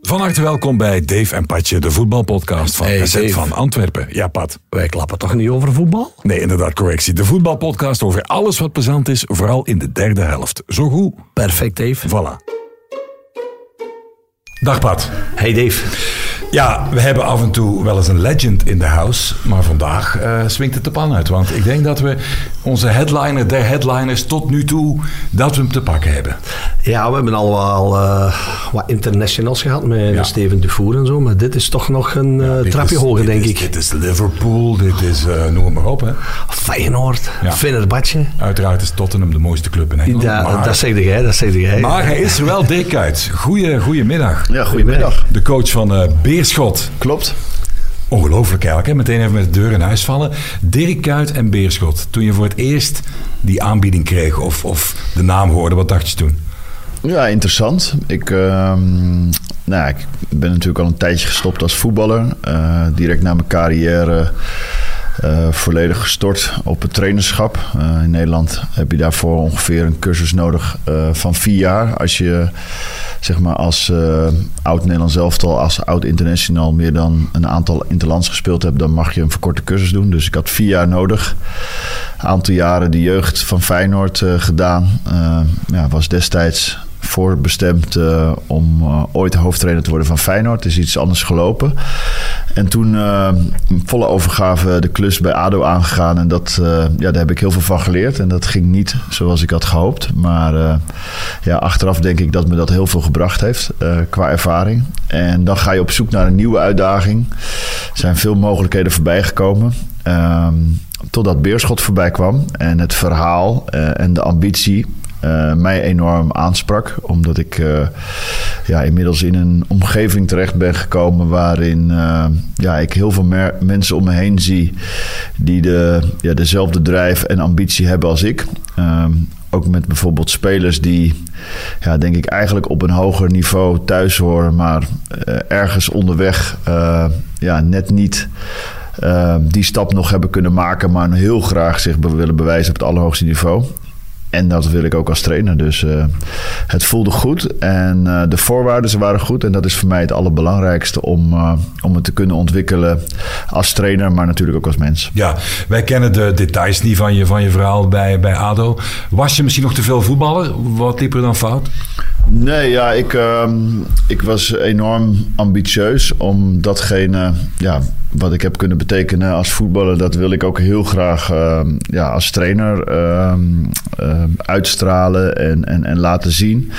Van harte welkom bij Dave en Patje, de voetbalpodcast van Hey, SZ van Antwerpen. Ja, Pat. Wij klappen toch niet over voetbal? Nee, inderdaad, correctie. De voetbalpodcast over alles wat plezant is, vooral in de derde helft. Zo goed. Perfect, Dave. Voilà. Dag Pat. Hey, Dave. Ja, we hebben af en toe wel eens een legend in de house, maar vandaag eh, swingt het de pan uit. Want ik denk dat we onze headliner der headliners tot nu toe, dat we hem te pakken hebben. Ja, we hebben al wel eh, wat internationals gehad met Steven Dufour en zo. Maar dit is toch nog een eh, trapje is- hoger, denk is- ik. Dit is Liverpool, dit is, eh, noem het maar op. Hè. Feyenoord, Ja. Fenerbahce. Uiteraard is Tottenham de mooiste club in Engeland. Ja, maar, dat zeg jij, dat zeg jij. maar hij is er wel dik uit. Goeie, goedemiddag. Ja, goedemiddag. De coach van eh, Beerschot. Klopt. Ongelooflijk eigenlijk, hè? meteen even met de deur in huis vallen. Dirk Kuyt en Beerschot. Toen je voor het eerst die aanbieding kreeg of, of de naam hoorde, wat dacht je toen? Ja, interessant. Ik, ehm, nou, ik ben natuurlijk al een tijdje gestopt als voetballer. Eh, direct na mijn carrière eh, volledig gestort op het trainerschap. Eh, in Nederland heb je daarvoor ongeveer een cursus nodig eh, van vier jaar. Als je zeg maar als eh, oud-Nederlands elftal, als oud-international meer dan een aantal interlands gespeeld hebt, dan mag je een verkorte cursus doen. Dus ik had vier jaar nodig. Een aantal jaren de jeugd van Feyenoord gedaan. Ja, was destijds voorbestemd eh, om eh, ooit hoofdtrainer te worden van Feyenoord. Is iets anders gelopen. En toen eh, volle overgave de klus bij ADO aangegaan. En dat, ja, daar heb ik heel veel van geleerd. En dat ging niet zoals ik had gehoopt. Maar ja, achteraf denk ik dat me dat heel veel gebracht heeft qua ervaring. En dan ga je op zoek naar een nieuwe uitdaging. Er zijn veel mogelijkheden voorbij gekomen. Ehm, totdat Beerschot voorbij kwam. En het verhaal en de ambitie eh, mij enorm aansprak. Omdat ik eh, ja, inmiddels in een omgeving terecht ben gekomen waarin eh, ja, ik heel veel mensen om me heen zie die de, ja, dezelfde drijf en ambitie hebben als ik. Ehm, ook met bijvoorbeeld spelers die, ja, denk ik, eigenlijk op een hoger niveau thuis horen, maar ergens onderweg ja, net niet die stap nog hebben kunnen maken, maar heel graag zich willen bewijzen op het allerhoogste niveau. En dat wil ik ook als trainer. Dus eh, het voelde goed. En eh, de voorwaarden waren goed. En dat is voor mij het allerbelangrijkste om, eh, om het te kunnen ontwikkelen als trainer, maar natuurlijk ook als mens. Ja, wij kennen de details niet van je, van je verhaal bij, bij ADO. Was je misschien nog te veel voetballer? Wat liep er dan fout? Nee, ja, ik, ehm, ik was enorm ambitieus om datgene ja, wat ik heb kunnen betekenen als voetballer, dat wil ik ook heel graag ehm, ja, als trainer ehm, uitstralen en, en, en laten zien.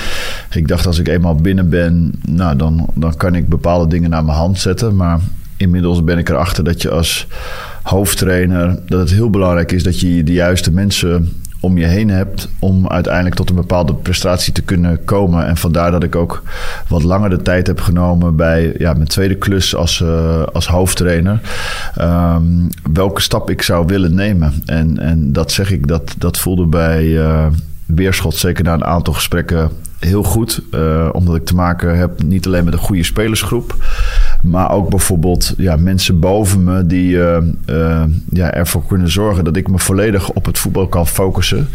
Ik dacht als ik eenmaal binnen ben, nou, dan, dan kan ik bepaalde dingen naar mijn hand zetten. Maar inmiddels ben ik erachter dat je als hoofdtrainer, dat het heel belangrijk is dat je de juiste mensen om je heen hebt om uiteindelijk tot een bepaalde prestatie te kunnen komen. En vandaar dat ik ook wat langer de tijd heb genomen bij ja, mijn tweede klus als, eh, als hoofdtrainer. Ehm, welke stap ik zou willen nemen. En, en dat zeg ik, dat, dat voelde bij eh Beerschot zeker na een aantal gesprekken heel goed. eh, omdat ik te maken heb niet alleen met een goede spelersgroep. Maar ook bijvoorbeeld ja, mensen boven me die eh, eh, ja, ervoor kunnen zorgen dat ik me volledig op het voetbal kan focussen.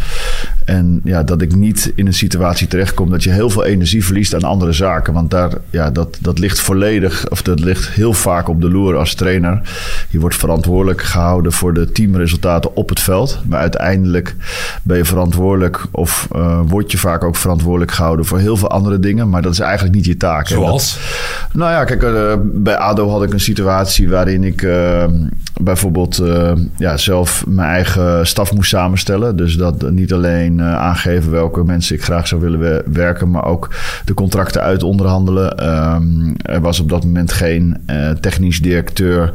En ja, dat ik niet in een situatie terechtkom dat je heel veel energie verliest aan andere zaken. Want daar, ja, dat, dat ligt volledig, of dat ligt heel vaak op de loer als trainer. Je wordt verantwoordelijk gehouden voor de teamresultaten op het veld. Maar uiteindelijk ben je verantwoordelijk, of eh, word je vaak ook verantwoordelijk gehouden voor heel veel andere dingen. Maar dat is eigenlijk niet je taak. Zoals? Dat- nou ja, kijk, bij ADO had ik een situatie waarin ik eh, bijvoorbeeld eh, ja, zelf mijn eigen staf moest samenstellen. Dus dat niet alleen eh, aangeven welke mensen ik graag zou willen we- werken, maar ook de contracten uit onderhandelen. Ehm, er was op dat moment geen eh, technisch directeur.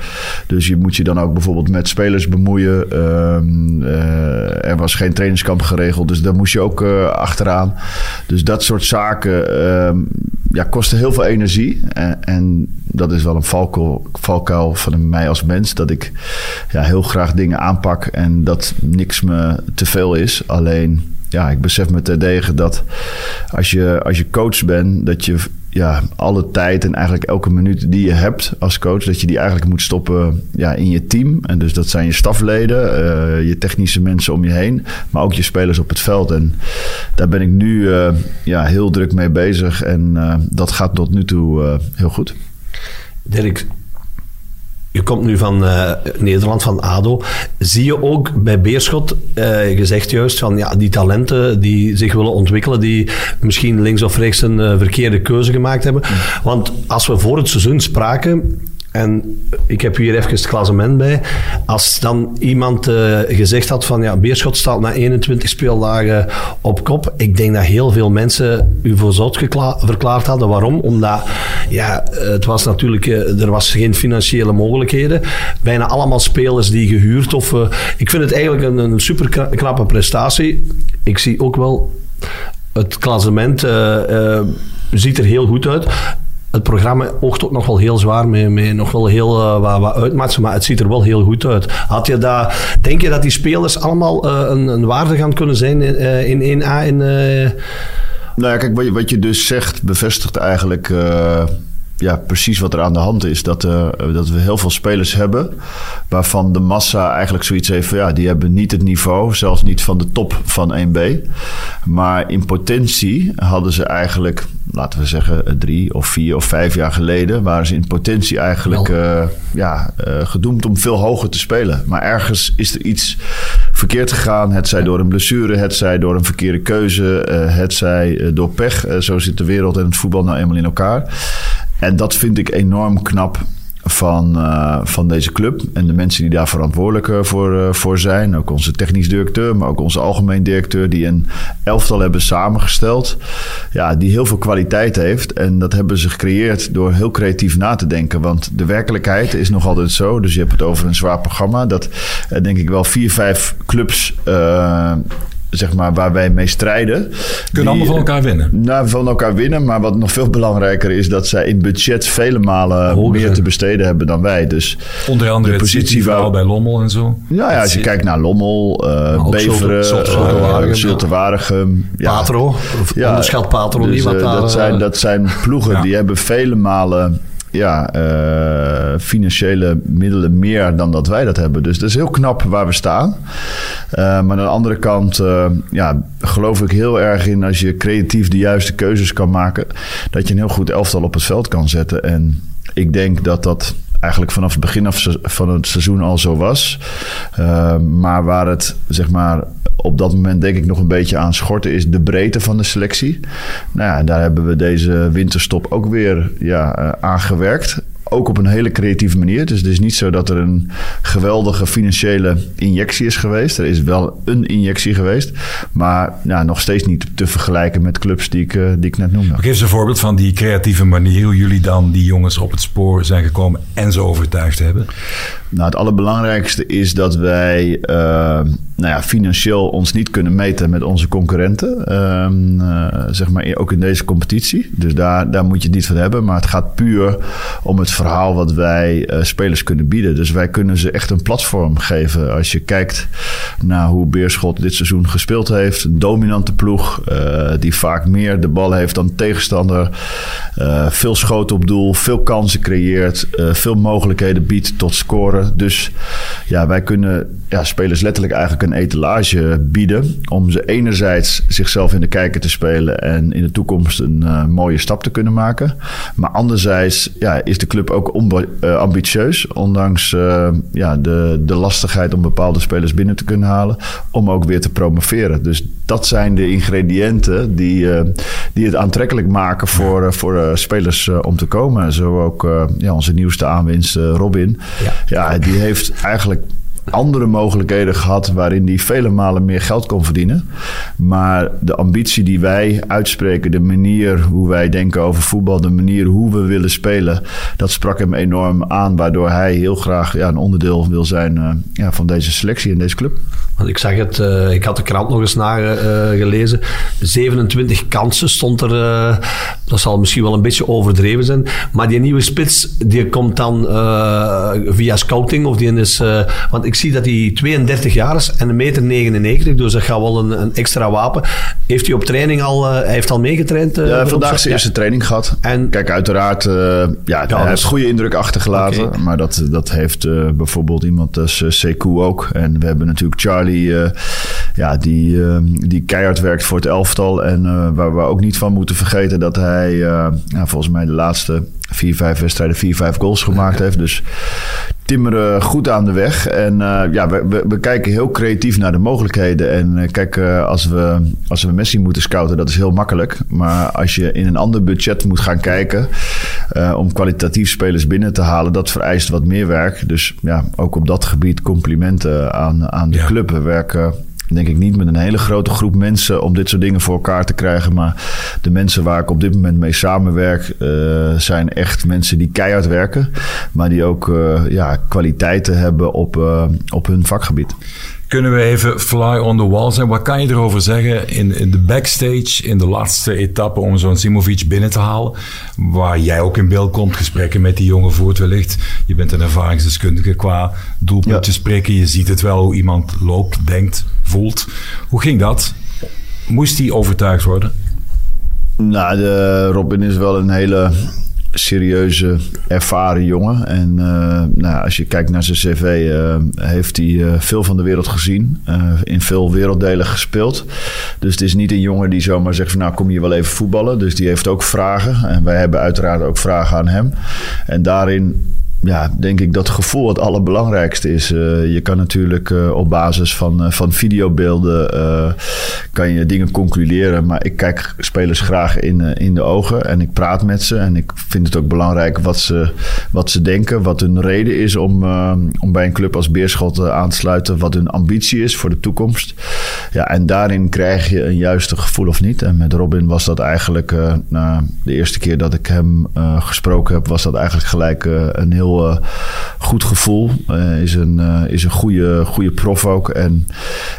Dus je moet je dan ook bijvoorbeeld met spelers bemoeien. Ehm, eh, er was geen trainingskamp geregeld, dus daar moest je ook achteraan. Dus dat soort zaken ehm, ja, kosten heel veel energie. En, en dat is wel een valkuil, van mij als mens. Dat ik ja, heel graag dingen aanpak en dat niks me te veel is. Alleen, ja, ik besef me terdege dat als je, als je coach bent, dat je ja, alle tijd en eigenlijk elke minuut die je hebt als coach, dat je die eigenlijk moet stoppen ja, in je team. En dus dat zijn je stafleden, uh, je technische mensen om je heen, maar ook je spelers op het veld. En daar ben ik nu uh, ja, heel druk mee bezig en uh, dat gaat tot nu toe heel goed. Dirk, je komt nu van uh, Nederland, van ADO. Zie je ook bij Beerschot, uh, je zegt juist van ja, die talenten die zich willen ontwikkelen, die misschien links of rechts een uh, verkeerde keuze gemaakt hebben. Want als we voor het seizoen spraken, en ik heb hier even het klassement bij. Als dan iemand uh, gezegd had van ja, Beerschot staat na 21 speeldagen op kop. Ik denk dat heel veel mensen u voor zot verklaard hadden. Waarom? Omdat ja, het was natuurlijk, uh, er was geen financiële mogelijkheden. Bijna allemaal spelers die gehuurd of... Uh, ik vind het eigenlijk een, een super knappe prestatie. Ik zie ook wel het klassement ziet er heel goed uit het programma oogt ook nog wel heel zwaar nog wel heel uh, wat, wat maar het ziet er wel heel goed uit. Had je dat, denk je dat die spelers allemaal uh, een, een, waarde gaan kunnen zijn in, uh, in 1A? In, nou ja, kijk, wat je, wat je dus zegt bevestigt eigenlijk ja, precies wat er aan de hand is. Dat, uh, dat we heel veel spelers hebben waarvan de massa eigenlijk zoiets heeft van ja, die hebben niet het niveau, zelfs niet van de top van 1B. Maar in potentie hadden ze eigenlijk, laten we zeggen, drie of vier of vijf jaar geleden, waren ze in potentie eigenlijk uh, ja, uh, gedoemd om veel hoger te spelen. Maar ergens is er iets verkeerd gegaan. Het zij door een blessure, het zij door een verkeerde keuze, het zij door pech. zo zit de wereld en het voetbal nou eenmaal in elkaar. En dat vind ik enorm knap van, uh, van deze club. En de mensen die daar verantwoordelijk uh, voor, uh, voor zijn. Ook onze technisch directeur, maar ook onze algemeen directeur. Die een elftal hebben samengesteld. Ja, die heel veel kwaliteit heeft. En dat hebben ze gecreëerd door heel creatief na te denken. Want de werkelijkheid is nog altijd zo. Dus je hebt het over een zwaar programma. Dat denk ik wel vier, vijf clubs zeg maar, waar wij mee strijden. Kunnen die, allemaal van elkaar winnen? Nou, van elkaar winnen. Maar wat nog veel belangrijker is dat zij in budget vele malen meer te besteden hebben dan wij. Dus Onder andere de positie waar... bij Lommel en zo. Ja, ja als je kijkt naar Lommel, uh, Beveren, Zultewaregem. Ja. Patro, ja, onderschat Patro dus, niet. Wat uh, dat, zijn, dat zijn ploegen ja. die hebben vele malen ja, uh, financiële middelen meer dan dat wij dat hebben. Dus dat is heel knap waar we staan. Uh, maar aan de andere kant uh, ja, geloof ik heel erg in als je creatief de juiste keuzes kan maken, dat je een heel goed elftal op het veld kan zetten. En ik denk dat dat eigenlijk vanaf het begin af van het seizoen al zo was. Uh, maar waar het zeg maar op dat moment denk ik nog een beetje aan schorten is de breedte van de selectie. Nou ja, daar hebben we deze winterstop ook weer ja, uh, aan gewerkt ook op een hele creatieve manier. Dus het is niet zo dat er een geweldige financiële injectie is geweest. Er is wel een injectie geweest. Maar ja, nog steeds niet te vergelijken met clubs die ik, uh, die ik net noemde. Geef eens een voorbeeld van die creatieve manier. Hoe jullie dan die jongens op het spoor zijn gekomen en ze overtuigd hebben. Nou, het allerbelangrijkste is dat wij uh, nou ja, financieel ons niet kunnen meten met onze concurrenten. Uh, uh, zeg maar ook in deze competitie. Dus daar, daar moet je het niet van hebben. Maar het gaat puur om het verhaal wat wij uh, spelers kunnen bieden. Dus wij kunnen ze echt een platform geven. Als je kijkt naar hoe Beerschot dit seizoen gespeeld heeft. Een dominante ploeg uh, die vaak meer de bal heeft dan tegenstander. Veel schoten op doel, veel kansen creëert. veel mogelijkheden biedt tot scoren. Dus ja, wij kunnen ja, spelers letterlijk eigenlijk een etalage bieden. Om ze enerzijds zichzelf in de kijker te spelen. En in de toekomst een mooie stap te kunnen maken. Maar anderzijds ja, is de club ook uh, ambitieus. Ondanks uh, ja, de, de lastigheid om bepaalde spelers binnen te kunnen halen. Om ook weer te promoveren. Dus dat zijn de ingrediënten die, die het aantrekkelijk maken voor, voor spelers om te komen. Zo ook ja, onze nieuwste aanwinst Robin. Ja. ja, die heeft eigenlijk andere mogelijkheden gehad waarin hij vele malen meer geld kon verdienen. Maar de ambitie die wij uitspreken, de manier hoe wij denken over voetbal, de manier hoe we willen spelen, dat sprak hem enorm aan, waardoor hij heel graag ja, een onderdeel wil zijn uh, ja, van deze selectie en deze club. Want ik zag het, uh, ik had de krant nog eens nagelezen. Uh, 27 kansen stond er, Dat zal misschien wel een beetje overdreven zijn. Maar die nieuwe spits, die komt dan via scouting. Of die is, want ik zie dat hij 32 jaar is en een meter 99. Dus dat gaat wel een, een extra wapen. Heeft hij op training al, uh, hij heeft al meegetraind? ja, vandaag zijn eerste training gehad. En, Kijk, uiteraard, ja, ja, hij heeft goede indruk achtergelaten. Okay. Maar dat, dat heeft bijvoorbeeld iemand als Sekou ook. En we hebben natuurlijk Charlie, ja, die, die keihard werkt voor het elftal. En waar we ook niet van moeten vergeten dat hij uh, nou, volgens mij de laatste vier, vijf wedstrijden vier, vijf goals gemaakt heeft. Dus timmeren goed aan de weg. En uh, ja, we, we, we, kijken heel creatief naar de mogelijkheden. En uh, kijk, als, we, als we Messi moeten scouten, dat is heel makkelijk. Maar als je in een ander budget moet gaan kijken om kwalitatief spelers binnen te halen, dat vereist wat meer werk. Dus ja, ook op dat gebied complimenten aan, aan de ja. club. We werken denk ik niet met een hele grote groep mensen om dit soort dingen voor elkaar te krijgen. Maar de mensen waar ik op dit moment mee samenwerk, uh, zijn echt mensen die keihard werken. Maar die ook uh, ja, kwaliteiten hebben op, uh, op hun vakgebied. Kunnen we even fly on the wall zijn? Wat kan je erover zeggen in, in de backstage, in de laatste etappe om zo'n Simovic binnen te halen? Waar jij ook in beeld komt, gesprekken met die jongen voert wellicht. Je bent een ervaringsdeskundige qua doelpuntjes ja. spreken. Je ziet het wel hoe iemand loopt, denkt, voelt. Hoe ging dat? Moest hij overtuigd worden? Nou, de Robin is wel een hele serieuze, ervaren jongen. En uh, nou, als je kijkt naar zijn cv, uh, heeft hij uh, veel van de wereld gezien. in veel werelddelen gespeeld. Dus het is niet een jongen die zomaar zegt van nou kom je wel even voetballen. Dus die heeft ook vragen. En wij hebben uiteraard ook vragen aan hem. En daarin ja, denk ik dat gevoel het allerbelangrijkste is. Uh, je kan natuurlijk uh, op basis van, uh, van videobeelden kan je dingen concluderen. Maar ik kijk spelers graag in, in de ogen en ik praat met ze. En ik vind het ook belangrijk wat ze, wat ze denken, wat hun reden is om, om bij een club als Beerschot aan te sluiten. Wat hun ambitie is voor de toekomst. Ja, en daarin krijg je een juiste gevoel of niet. En met Robin was dat eigenlijk, nou, de eerste keer dat ik hem gesproken heb, was dat eigenlijk gelijk een heel uh, goed gevoel. Uh, is een, uh, is een goede, goede prof ook. En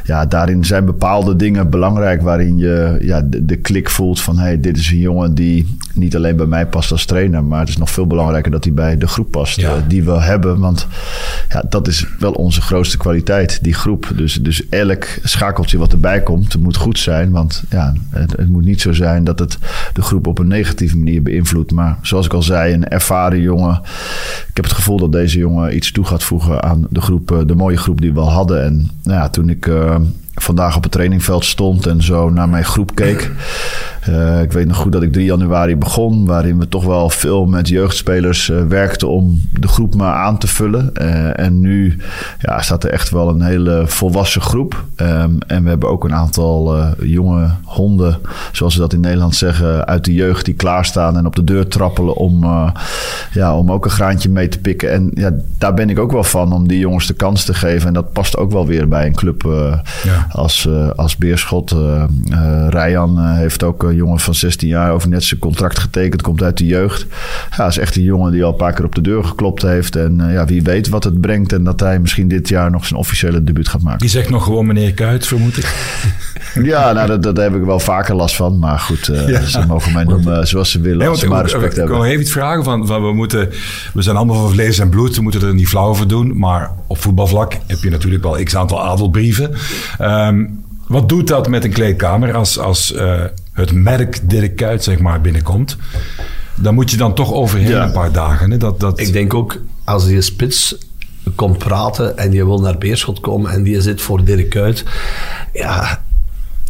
ja, daarin zijn bepaalde dingen belangrijk waarin je ja, de, de klik voelt van hey, dit is een jongen die niet alleen bij mij past als trainer, maar het is nog veel belangrijker dat hij bij de groep past ja. die we hebben. Want ja, dat is wel onze grootste kwaliteit, die groep. Dus, dus elk schakeltje wat erbij komt, moet goed zijn. Want ja, het, het moet niet zo zijn dat het de groep op een negatieve manier beïnvloedt. Maar zoals ik al zei, een ervaren jongen. Ik heb het gevoel dat deze jongen iets toe gaat voegen aan de groep, de mooie groep die we al hadden. En nou ja, toen ik uh, vandaag op het trainingveld stond en zo naar mijn groep keek. Uh, ik weet nog goed dat ik 3 januari begon, waarin we toch wel veel met jeugdspelers uh, werkten om de groep maar aan te vullen. Uh, en nu ja, staat er echt wel een hele volwassen groep. Um, en we hebben ook een aantal jonge honden, zoals ze dat in Nederland zeggen, uit de jeugd die klaarstaan en op de deur trappelen om, ja, om ook een graantje mee te pikken. En ja, daar ben ik ook wel van om die jongens de kans te geven. En dat past ook wel weer bij een club ja. Als, als Beerschot. Rijan heeft ook jongen van 16 jaar over net zijn contract getekend, komt uit de jeugd. Ja, is echt een jongen die al een paar keer op de deur geklopt heeft. En ja, wie weet wat het brengt. En dat hij misschien dit jaar nog zijn officiële debuut gaat maken. Die zegt nog gewoon meneer Kuit, vermoed ik. ja, nou, dat, dat heb ik wel vaker last van. Maar goed, uh, ja. ze mogen mij noemen zoals ze willen. Nee, als ze maar respect ik hebben. Ik even iets vragen. Van, van, we, moeten, we zijn allemaal van vlees en bloed. We moeten er niet flauw voor doen. Maar op voetbalvlak heb je natuurlijk wel x aantal adelbrieven. Um, wat doet dat met een kleedkamer als, als uh, het merk Dirk Kuyt zeg maar binnenkomt? Dan moet je dan toch overheen ja. een paar dagen. Hè? Dat, dat... Ik denk ook, als je spits komt praten en je wil naar Beerschot komen en die zit voor Dirk Kuyt, ja,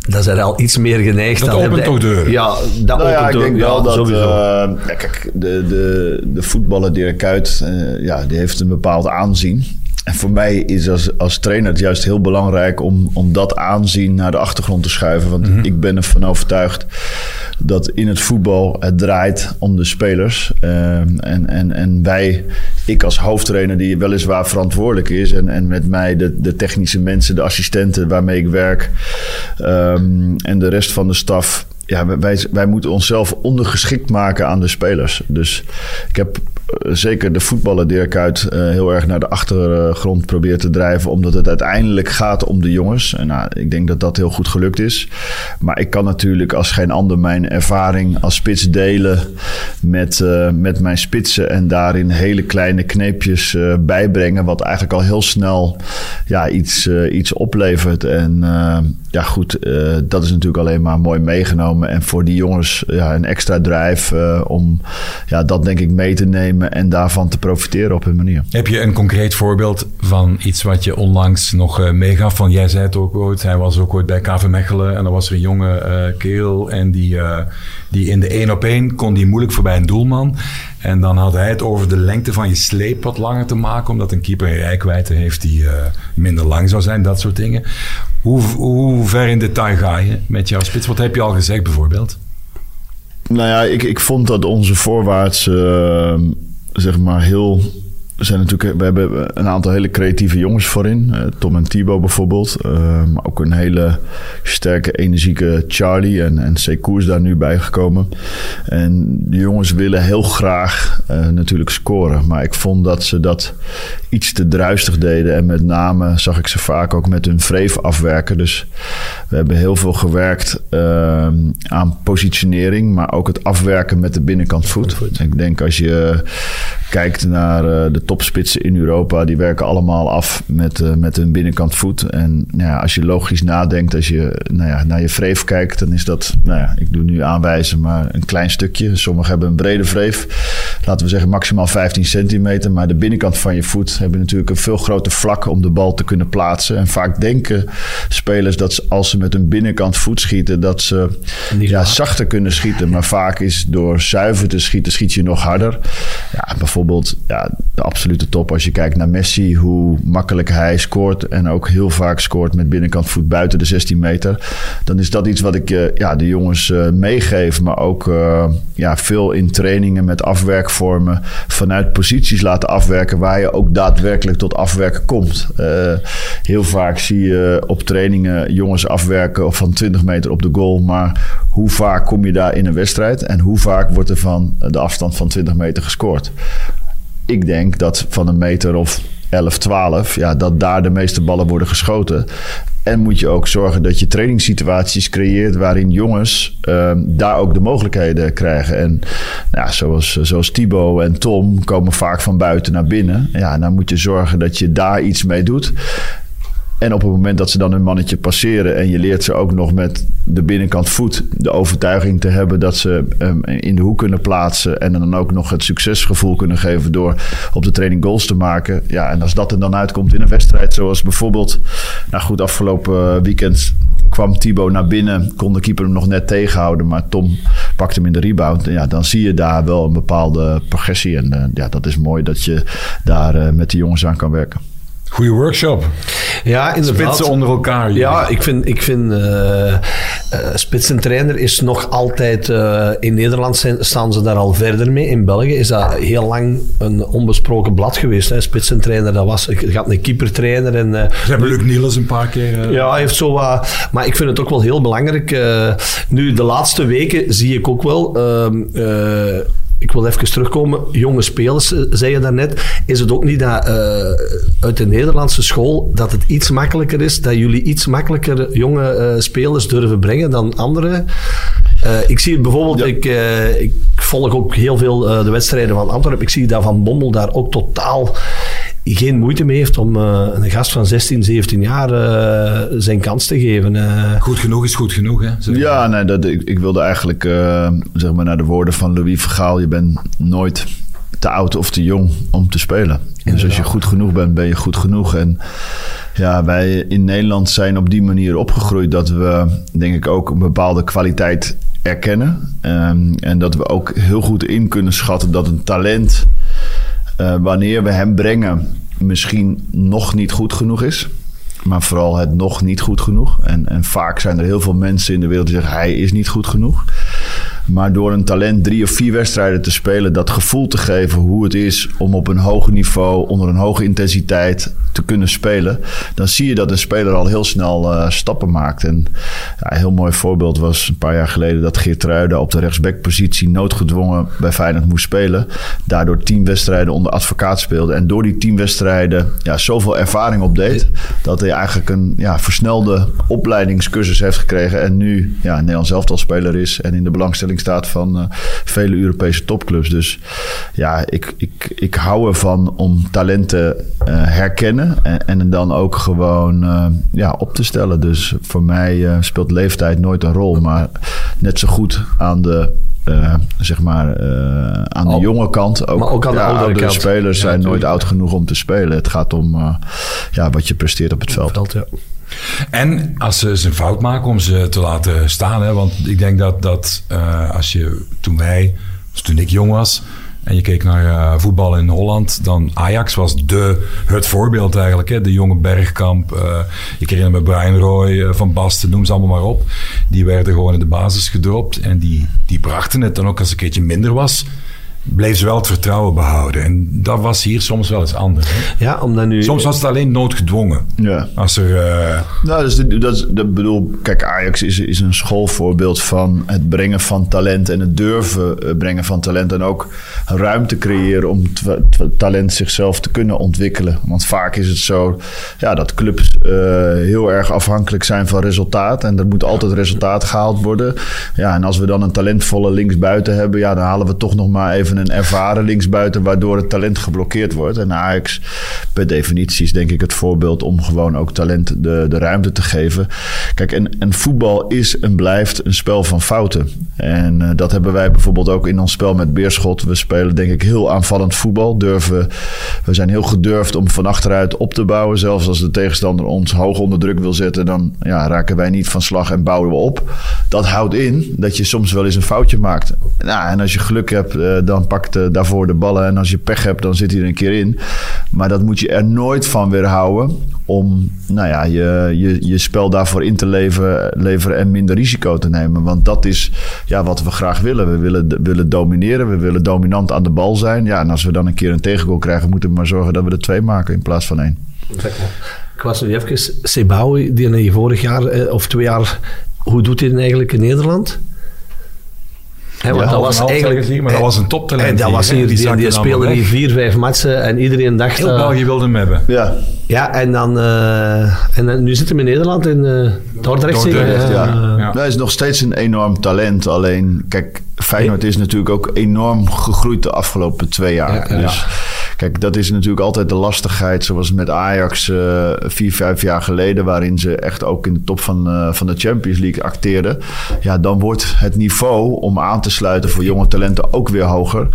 dat is er al iets meer geneigd. Dat opent toch deuren? Ja, dat nou ja, ik denk wel ja, dat... sowieso. Uh, ja, kijk, de, de, de voetballer Dirk Kuyt, uh, ja, die heeft een bepaald aanzien. En voor mij is als, als trainer het juist heel belangrijk om, om dat aanzien naar de achtergrond te schuiven. Want mm-hmm. ik ben ervan overtuigd dat in het voetbal het draait om de spelers. Uh, en, en, en wij, ik als hoofdtrainer die weliswaar verantwoordelijk is. En, en met mij de, de technische mensen, de assistenten waarmee ik werk. Um, en de rest van de staf ja, wij, wij moeten onszelf ondergeschikt maken aan de spelers. Dus ik heb zeker de voetballer Dirk uit uh, heel erg naar de achtergrond probeert te drijven. Omdat het uiteindelijk gaat om de jongens. En nou, ik denk dat dat heel goed gelukt is. Maar ik kan natuurlijk als geen ander mijn ervaring als spits delen met, uh, met mijn spitsen. En daarin hele kleine kneepjes bijbrengen. Wat eigenlijk al heel snel ja, iets, iets oplevert. En ja, goed, dat is natuurlijk alleen maar mooi meegenomen. En voor die jongens ja, een extra drive om ja, dat denk ik mee te nemen en daarvan te profiteren op hun manier. Heb je een concreet voorbeeld van iets wat je onlangs nog uh, meegaf? Van jij zei het ook ooit, hij was ook ooit bij KV Mechelen en dan was er een jonge uh, kerel en die, uh, die in de één op één kon die moeilijk voorbij een doelman. En dan had hij het over de lengte van je sleep wat langer te maken, omdat een keeper een rijkwijde heeft die minder lang zou zijn, dat soort dingen. Hoe, hoe ver in detail ga je met jouw spits? Wat heb je al gezegd bijvoorbeeld? Nou ja, ik, ik vond dat onze voorwaarts zeg maar heel we, zijn natuurlijk, we hebben een aantal hele creatieve jongens voorin. Uh, Tom en Thibaut bijvoorbeeld. Uh, maar ook een hele sterke, energieke Charlie en, en Sekou is daar nu bij gekomen. En de jongens willen heel graag uh, natuurlijk scoren. Maar ik vond dat ze dat iets te druistig deden. En met name zag ik ze vaak ook met hun vreef afwerken. Dus we hebben heel veel gewerkt aan positionering. Maar ook het afwerken met de binnenkant voet. Ik denk als je kijkt naar de topspitsen in Europa, die werken allemaal af met, uh, met hun binnenkant voet. En nou ja, als je logisch nadenkt, als je nou ja, naar je vreef kijkt, dan is dat, nou ja, ik doe nu aanwijzen, maar een klein stukje. Sommigen hebben een brede vreef, laten we zeggen maximaal 15 centimeter. Maar de binnenkant van je voet hebben natuurlijk een veel groter vlak om de bal te kunnen plaatsen. En vaak denken spelers dat ze, als ze met een binnenkant voet schieten, dat ze ja, zachter kunnen schieten. Maar vaak is door zuiver te schieten, schiet je nog harder. Ja, bijvoorbeeld ja, de absolute top als je kijkt naar Messi, hoe makkelijk hij scoort en ook heel vaak scoort met binnenkant voet buiten de 16 meter. Dan is dat iets wat ik uh, ja, de jongens uh, meegeef, maar ook uh, ja, veel in trainingen met afwerkvormen vanuit posities laten afwerken waar je ook daadwerkelijk tot afwerken komt. heel vaak zie je op trainingen jongens afwerken van 20 meter op de goal, maar hoe vaak kom je daar in een wedstrijd en hoe vaak wordt er van de afstand van 20 meter gescoord? ik denk dat van een meter of 11, 12, ja, dat daar de meeste ballen worden geschoten. En moet je ook zorgen dat je trainingssituaties creëert waarin jongens uh, daar ook de mogelijkheden krijgen. En nou, zoals, zoals Thibaut en Tom komen vaak van buiten naar binnen. Ja, dan moet je zorgen dat je daar iets mee doet. En op het moment dat ze dan hun mannetje passeren en je leert ze ook nog met de binnenkant voet de overtuiging te hebben dat ze um, in de hoek kunnen plaatsen en dan ook nog het succesgevoel kunnen geven door op de training goals te maken. Ja, en als dat er dan uitkomt in een wedstrijd, zoals bijvoorbeeld, nou goed, afgelopen weekend kwam Thibaut naar binnen, kon de keeper hem nog net tegenhouden, maar Tom pakte hem in de rebound. Ja, dan zie je daar wel een bepaalde progressie en uh, ja, dat is mooi dat je daar uh, met de jongens aan kan werken. Goede workshop. Ja, inderdaad. Spitsen onder elkaar. Ja, ik vind, ik vind uh, uh, spitsentrainer is nog altijd... Uh, in Nederland zijn, staan ze daar al verder mee. In België is dat heel lang een onbesproken blad geweest. Hè. Spitsentrainer, dat was... Ik had een keepertrainer en... Ze hebben Luc Niels een paar keer... Ja, hij heeft zo wat... Maar ik vind het ook wel heel belangrijk. nu, de laatste weken zie ik ook wel... Ik wil even terugkomen. Jonge spelers, eh, zei je daarnet. Is het ook niet dat uh, uit de Nederlandse school dat het iets makkelijker is, dat jullie iets makkelijker jonge uh, spelers durven brengen dan anderen? ik zie het bijvoorbeeld, ja. ik, ik, volg ook heel veel de wedstrijden van Antwerpen. Ik zie dat Van Bommel daar ook totaal geen moeite mee heeft om uh, een gast van 16, 17 jaar uh, zijn kans te geven. Uh. Goed genoeg is goed genoeg, hè? Zeg ja, nee, dat, ik, ik wilde eigenlijk zeg maar naar de woorden van Louis Vergaal. Je bent nooit te oud of te jong om te spelen. Dus als je goed genoeg bent, ben je goed genoeg. En ja, wij in Nederland zijn op die manier opgegroeid dat we, denk ik, ook een bepaalde kwaliteit erkennen. Um, en dat we ook heel goed in kunnen schatten dat een talent uh, wanneer we hem brengen, misschien nog niet goed genoeg is. Maar vooral het nog niet goed genoeg. En, en vaak zijn er heel veel mensen in de wereld die zeggen: hij is niet goed genoeg. Maar door een talent drie of vier wedstrijden te spelen, dat gevoel te geven hoe het is om op een hoog niveau, onder een hoge intensiteit, te kunnen spelen. Dan zie je dat een speler al heel snel uh, stappen maakt. En ja, een heel mooi voorbeeld was een paar jaar geleden dat Geert Ruiden op de rechtsbackpositie noodgedwongen bij Feyenoord moest spelen. Daardoor tien wedstrijden onder advocaat speelde. En door die tien wedstrijden ja, zoveel ervaring opdeed. Dat hij eigenlijk een ja, versnelde opleidingscursus heeft gekregen. En nu ja, Nederlands elftalspeler is. En in de belangstelling staat van uh, vele Europese topclubs. Dus ja, ik, ik, ik hou ervan om talenten uh, herkennen. En, en dan ook gewoon uh, ja, op te stellen. Dus voor mij speelt leeftijd nooit een rol. Maar net zo goed aan de uh, zeg maar, uh, aan de jonge kant. Ook, maar ook aan de ja, oudere oudere kant. spelers Ja, zijn nooit oud genoeg om te spelen. Het gaat om uh, ja, wat je presteert op het veld. Veld, ja. En als ze ze een fout maken om ze te laten staan. Hè? Want ik denk dat, dat uh, als je toen wij, dus toen ik jong was. En je keek naar uh, voetbal in Holland, dan Ajax was de, het voorbeeld eigenlijk. Hè? De jonge Bergkamp, uh, ik herinner me Brian Roy, uh, Van Basten, noem ze allemaal maar op. Die werden gewoon in de basis gedropt en die, die brachten het dan ook als een keertje minder was. Bleef ze wel het vertrouwen behouden. En dat was hier soms wel eens anders. Hè? Ja, omdat nu... Soms was het alleen noodgedwongen. Ja. Als er... Uh, Nou, dat is, de, dat is dat bedoel, kijk, Ajax is, is een schoolvoorbeeld van het brengen van talent en het durven eh, brengen van talent. En ook ruimte creëren om t- t- talent zichzelf te kunnen ontwikkelen. Want vaak is het zo ja, dat clubs uh, heel erg afhankelijk zijn van resultaat. En er moet altijd resultaat gehaald worden. Ja, en als we dan een talentvolle linksbuiten hebben, ja, dan halen we toch nog maar even een ervaren linksbuiten, waardoor het talent geblokkeerd wordt. En Ajax, per definitie, is denk ik het voorbeeld om gewoon ook talent de, de ruimte te geven. Kijk, en, en voetbal is en blijft een spel van fouten. En uh, dat hebben wij bijvoorbeeld ook in ons spel met Beerschot. We spelen denk ik heel aanvallend voetbal. Durven, we zijn heel gedurfd om van achteruit op te bouwen. Zelfs als de tegenstander ons hoog onder druk wil zetten, dan ja, raken wij niet van slag en bouwen we op. Dat houdt in dat je soms wel eens een foutje maakt. Nou, en als je geluk hebt, uh, dan pakt uh, daarvoor de ballen. En als je pech hebt, dan zit hij er een keer in. Maar dat moet je er nooit van weerhouden om nou ja, je, je, je spel daarvoor in te leveren, leveren en minder risico te nemen. Want dat is ja, wat we graag willen. We willen, willen domineren, we willen dominant aan de bal zijn. Ja, en als we dan een keer een tegengoal krijgen, moeten we maar zorgen dat we er twee maken in plaats van één. Ik was nu even... Sebawi, die vorig jaar eh, of twee jaar... Hoe doet hij het eigenlijk in Nederland? He, want ja, dat was eigenlijk hier, maar dat was een toptalent. En dat was hier, die, die, die speelde hier vier, vijf matchen en iedereen dacht... Heel België wilde hem hebben. Ja, ja en, dan, uh, en dan, nu zit hij in Nederland in uh, Dordrecht. Dordrecht ja. ja. ja. Hij is nog steeds een enorm talent. Alleen, kijk, Feyenoord is natuurlijk ook enorm gegroeid de afgelopen twee jaar. Ja, dus kijk, dat is natuurlijk altijd de lastigheid. Zoals met Ajax uh, vier, vijf jaar geleden, waarin ze echt ook in de top van, uh, van de Champions League acteerden. Ja, dan wordt het niveau om aan te sluiten voor jonge talenten ook weer hoger.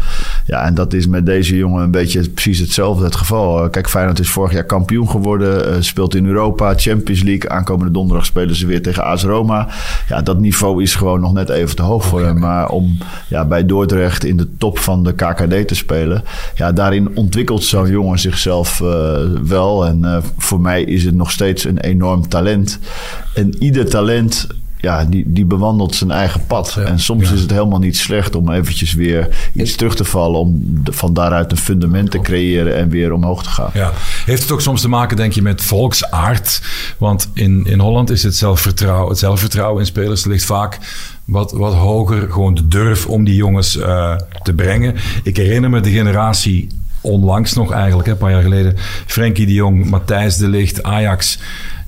Ja, en dat is met deze jongen een beetje precies hetzelfde het geval. Kijk, Feyenoord is vorig jaar kampioen geworden, speelt in Europa, Champions League. Aankomende donderdag spelen ze weer tegen AS Roma. Ja, dat niveau is gewoon nog net even te hoog voor hem. Maar om ja, bij Dordrecht in de top van de KKD te spelen, ja, daarin ontwikkelt zo'n jongen zichzelf uh, wel. En uh, voor mij is het nog steeds een enorm talent. En ieder talent ja, die, die bewandelt zijn eigen pad. Ja, en soms ja. is het helemaal niet slecht om eventjes weer iets terug te vallen. Om de, van daaruit een fundament te creëren en weer omhoog te gaan. Ja. Heeft het ook soms te maken, denk je, met volksaard? Want in, in Holland is het zelfvertrouwen, het zelfvertrouwen in spelers ligt vaak wat, wat hoger. Gewoon de durf om die jongens uh, te brengen. Ik herinner me de generatie onlangs nog eigenlijk, een paar jaar geleden. Frenkie de Jong, Matthijs de Ligt, Ajax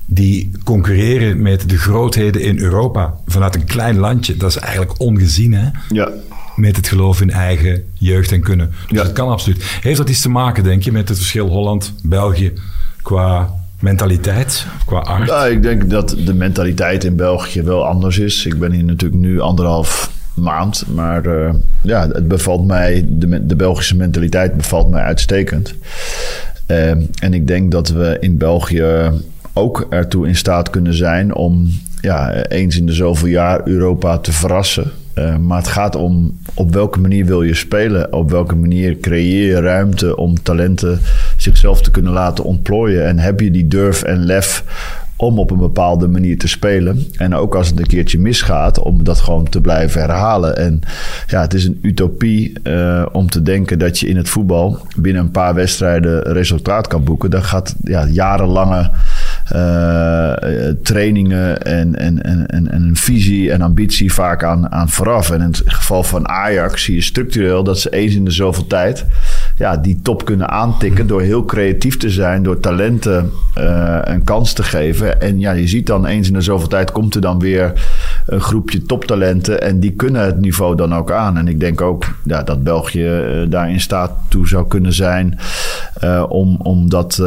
die concurreren met de grootheden in Europa vanuit een klein landje. Dat is eigenlijk ongezien, hè? Ja. Met het geloof in eigen jeugd en kunnen. Dus ja. dat kan absoluut. Heeft dat iets te maken, denk je, met het verschil Holland-België qua mentaliteit, qua aard? Ja, ik denk dat de mentaliteit in België wel anders is. Ik ben hier natuurlijk nu anderhalf maand. Maar uh, ja, het bevalt mij, de, de Belgische mentaliteit bevalt mij uitstekend. Uh, en ik denk dat we in België ook ertoe in staat kunnen zijn om ja, eens in de zoveel jaar Europa te verrassen. Uh, maar het gaat om op welke manier wil je spelen. Op welke manier creëer je ruimte om talenten zichzelf te kunnen laten ontplooien. En heb je die durf en lef om op een bepaalde manier te spelen. En ook als het een keertje misgaat, om dat gewoon te blijven herhalen. En ja, het is een utopie uh, om te denken dat je in het voetbal binnen een paar wedstrijden resultaat kan boeken. Dan gaat ja, jarenlange uh, trainingen en, en, en, en, een visie en ambitie vaak aan, aan vooraf. En in het geval van Ajax zie je structureel dat ze eens in de zoveel tijd ja, die top kunnen aantikken door heel creatief te zijn, door talenten uh, een kans te geven. En ja, je ziet dan eens in de zoveel tijd komt er dan weer een groepje toptalenten en die kunnen het niveau dan ook aan. En ik denk ook ja, dat België uh, daar in staat toe zou kunnen zijn uh, om, om, dat,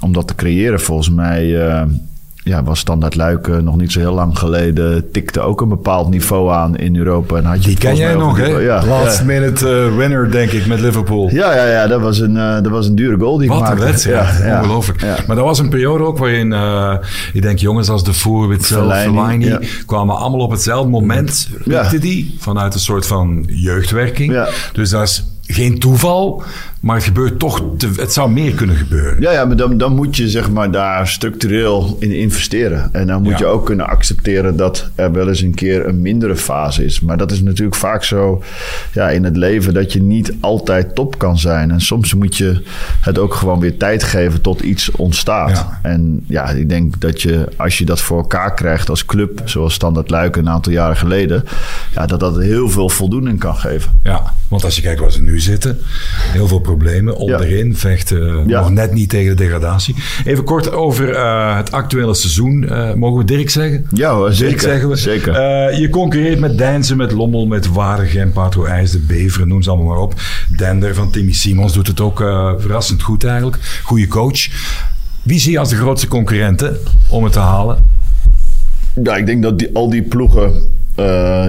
om dat te creëren. Volgens mij ja, was Standaard Luik nog niet zo heel lang geleden. Tikte ook een bepaald niveau aan in Europa. En had je Die ken jij nog, hè? Ja, Last minute uh, winner, denk ik, met Liverpool. Ja, ja, ja dat, was een, uh, dat was een dure goal die Wat maakte. een wedstrijd, ja, ongelooflijk. Maar dat was een periode ook waarin, uh, ik denk, jongens als De Voer, Witzel, Fellaini... Kwamen allemaal op hetzelfde moment, die, vanuit een soort van jeugdwerking. Dus dat is geen toeval, maar het gebeurt toch, te, het zou meer kunnen gebeuren. Ja, ja maar dan, dan moet je zeg maar daar structureel in investeren. En dan moet ja. je ook kunnen accepteren dat er wel eens een keer een mindere fase is. Maar dat is natuurlijk vaak zo ja, in het leven dat je niet altijd top kan zijn. En soms moet je het ook gewoon weer tijd geven tot iets ontstaat. Ja. En ja, ik denk dat je als je dat voor elkaar krijgt als club, zoals Standard Luik een aantal jaren geleden, ja, dat dat heel veel voldoening kan geven. Ja, want als je kijkt waar ze nu zitten, heel veel problemen onderin, vechten nog net niet tegen de degradatie. Even kort over uh, het actuele seizoen. Uh, mogen we Dirk zeggen? Ja zeker. zeggen we. zeker. Uh, je concurreert met Deinzen, met Lommel, met Waregem, Patro IJs, de Beveren, noem ze allemaal maar op. Dender van Timmy Simons doet het ook verrassend goed eigenlijk. Goede coach. Wie zie je als de grootste concurrenten om het te halen? Ja, ik denk dat die, al die ploegen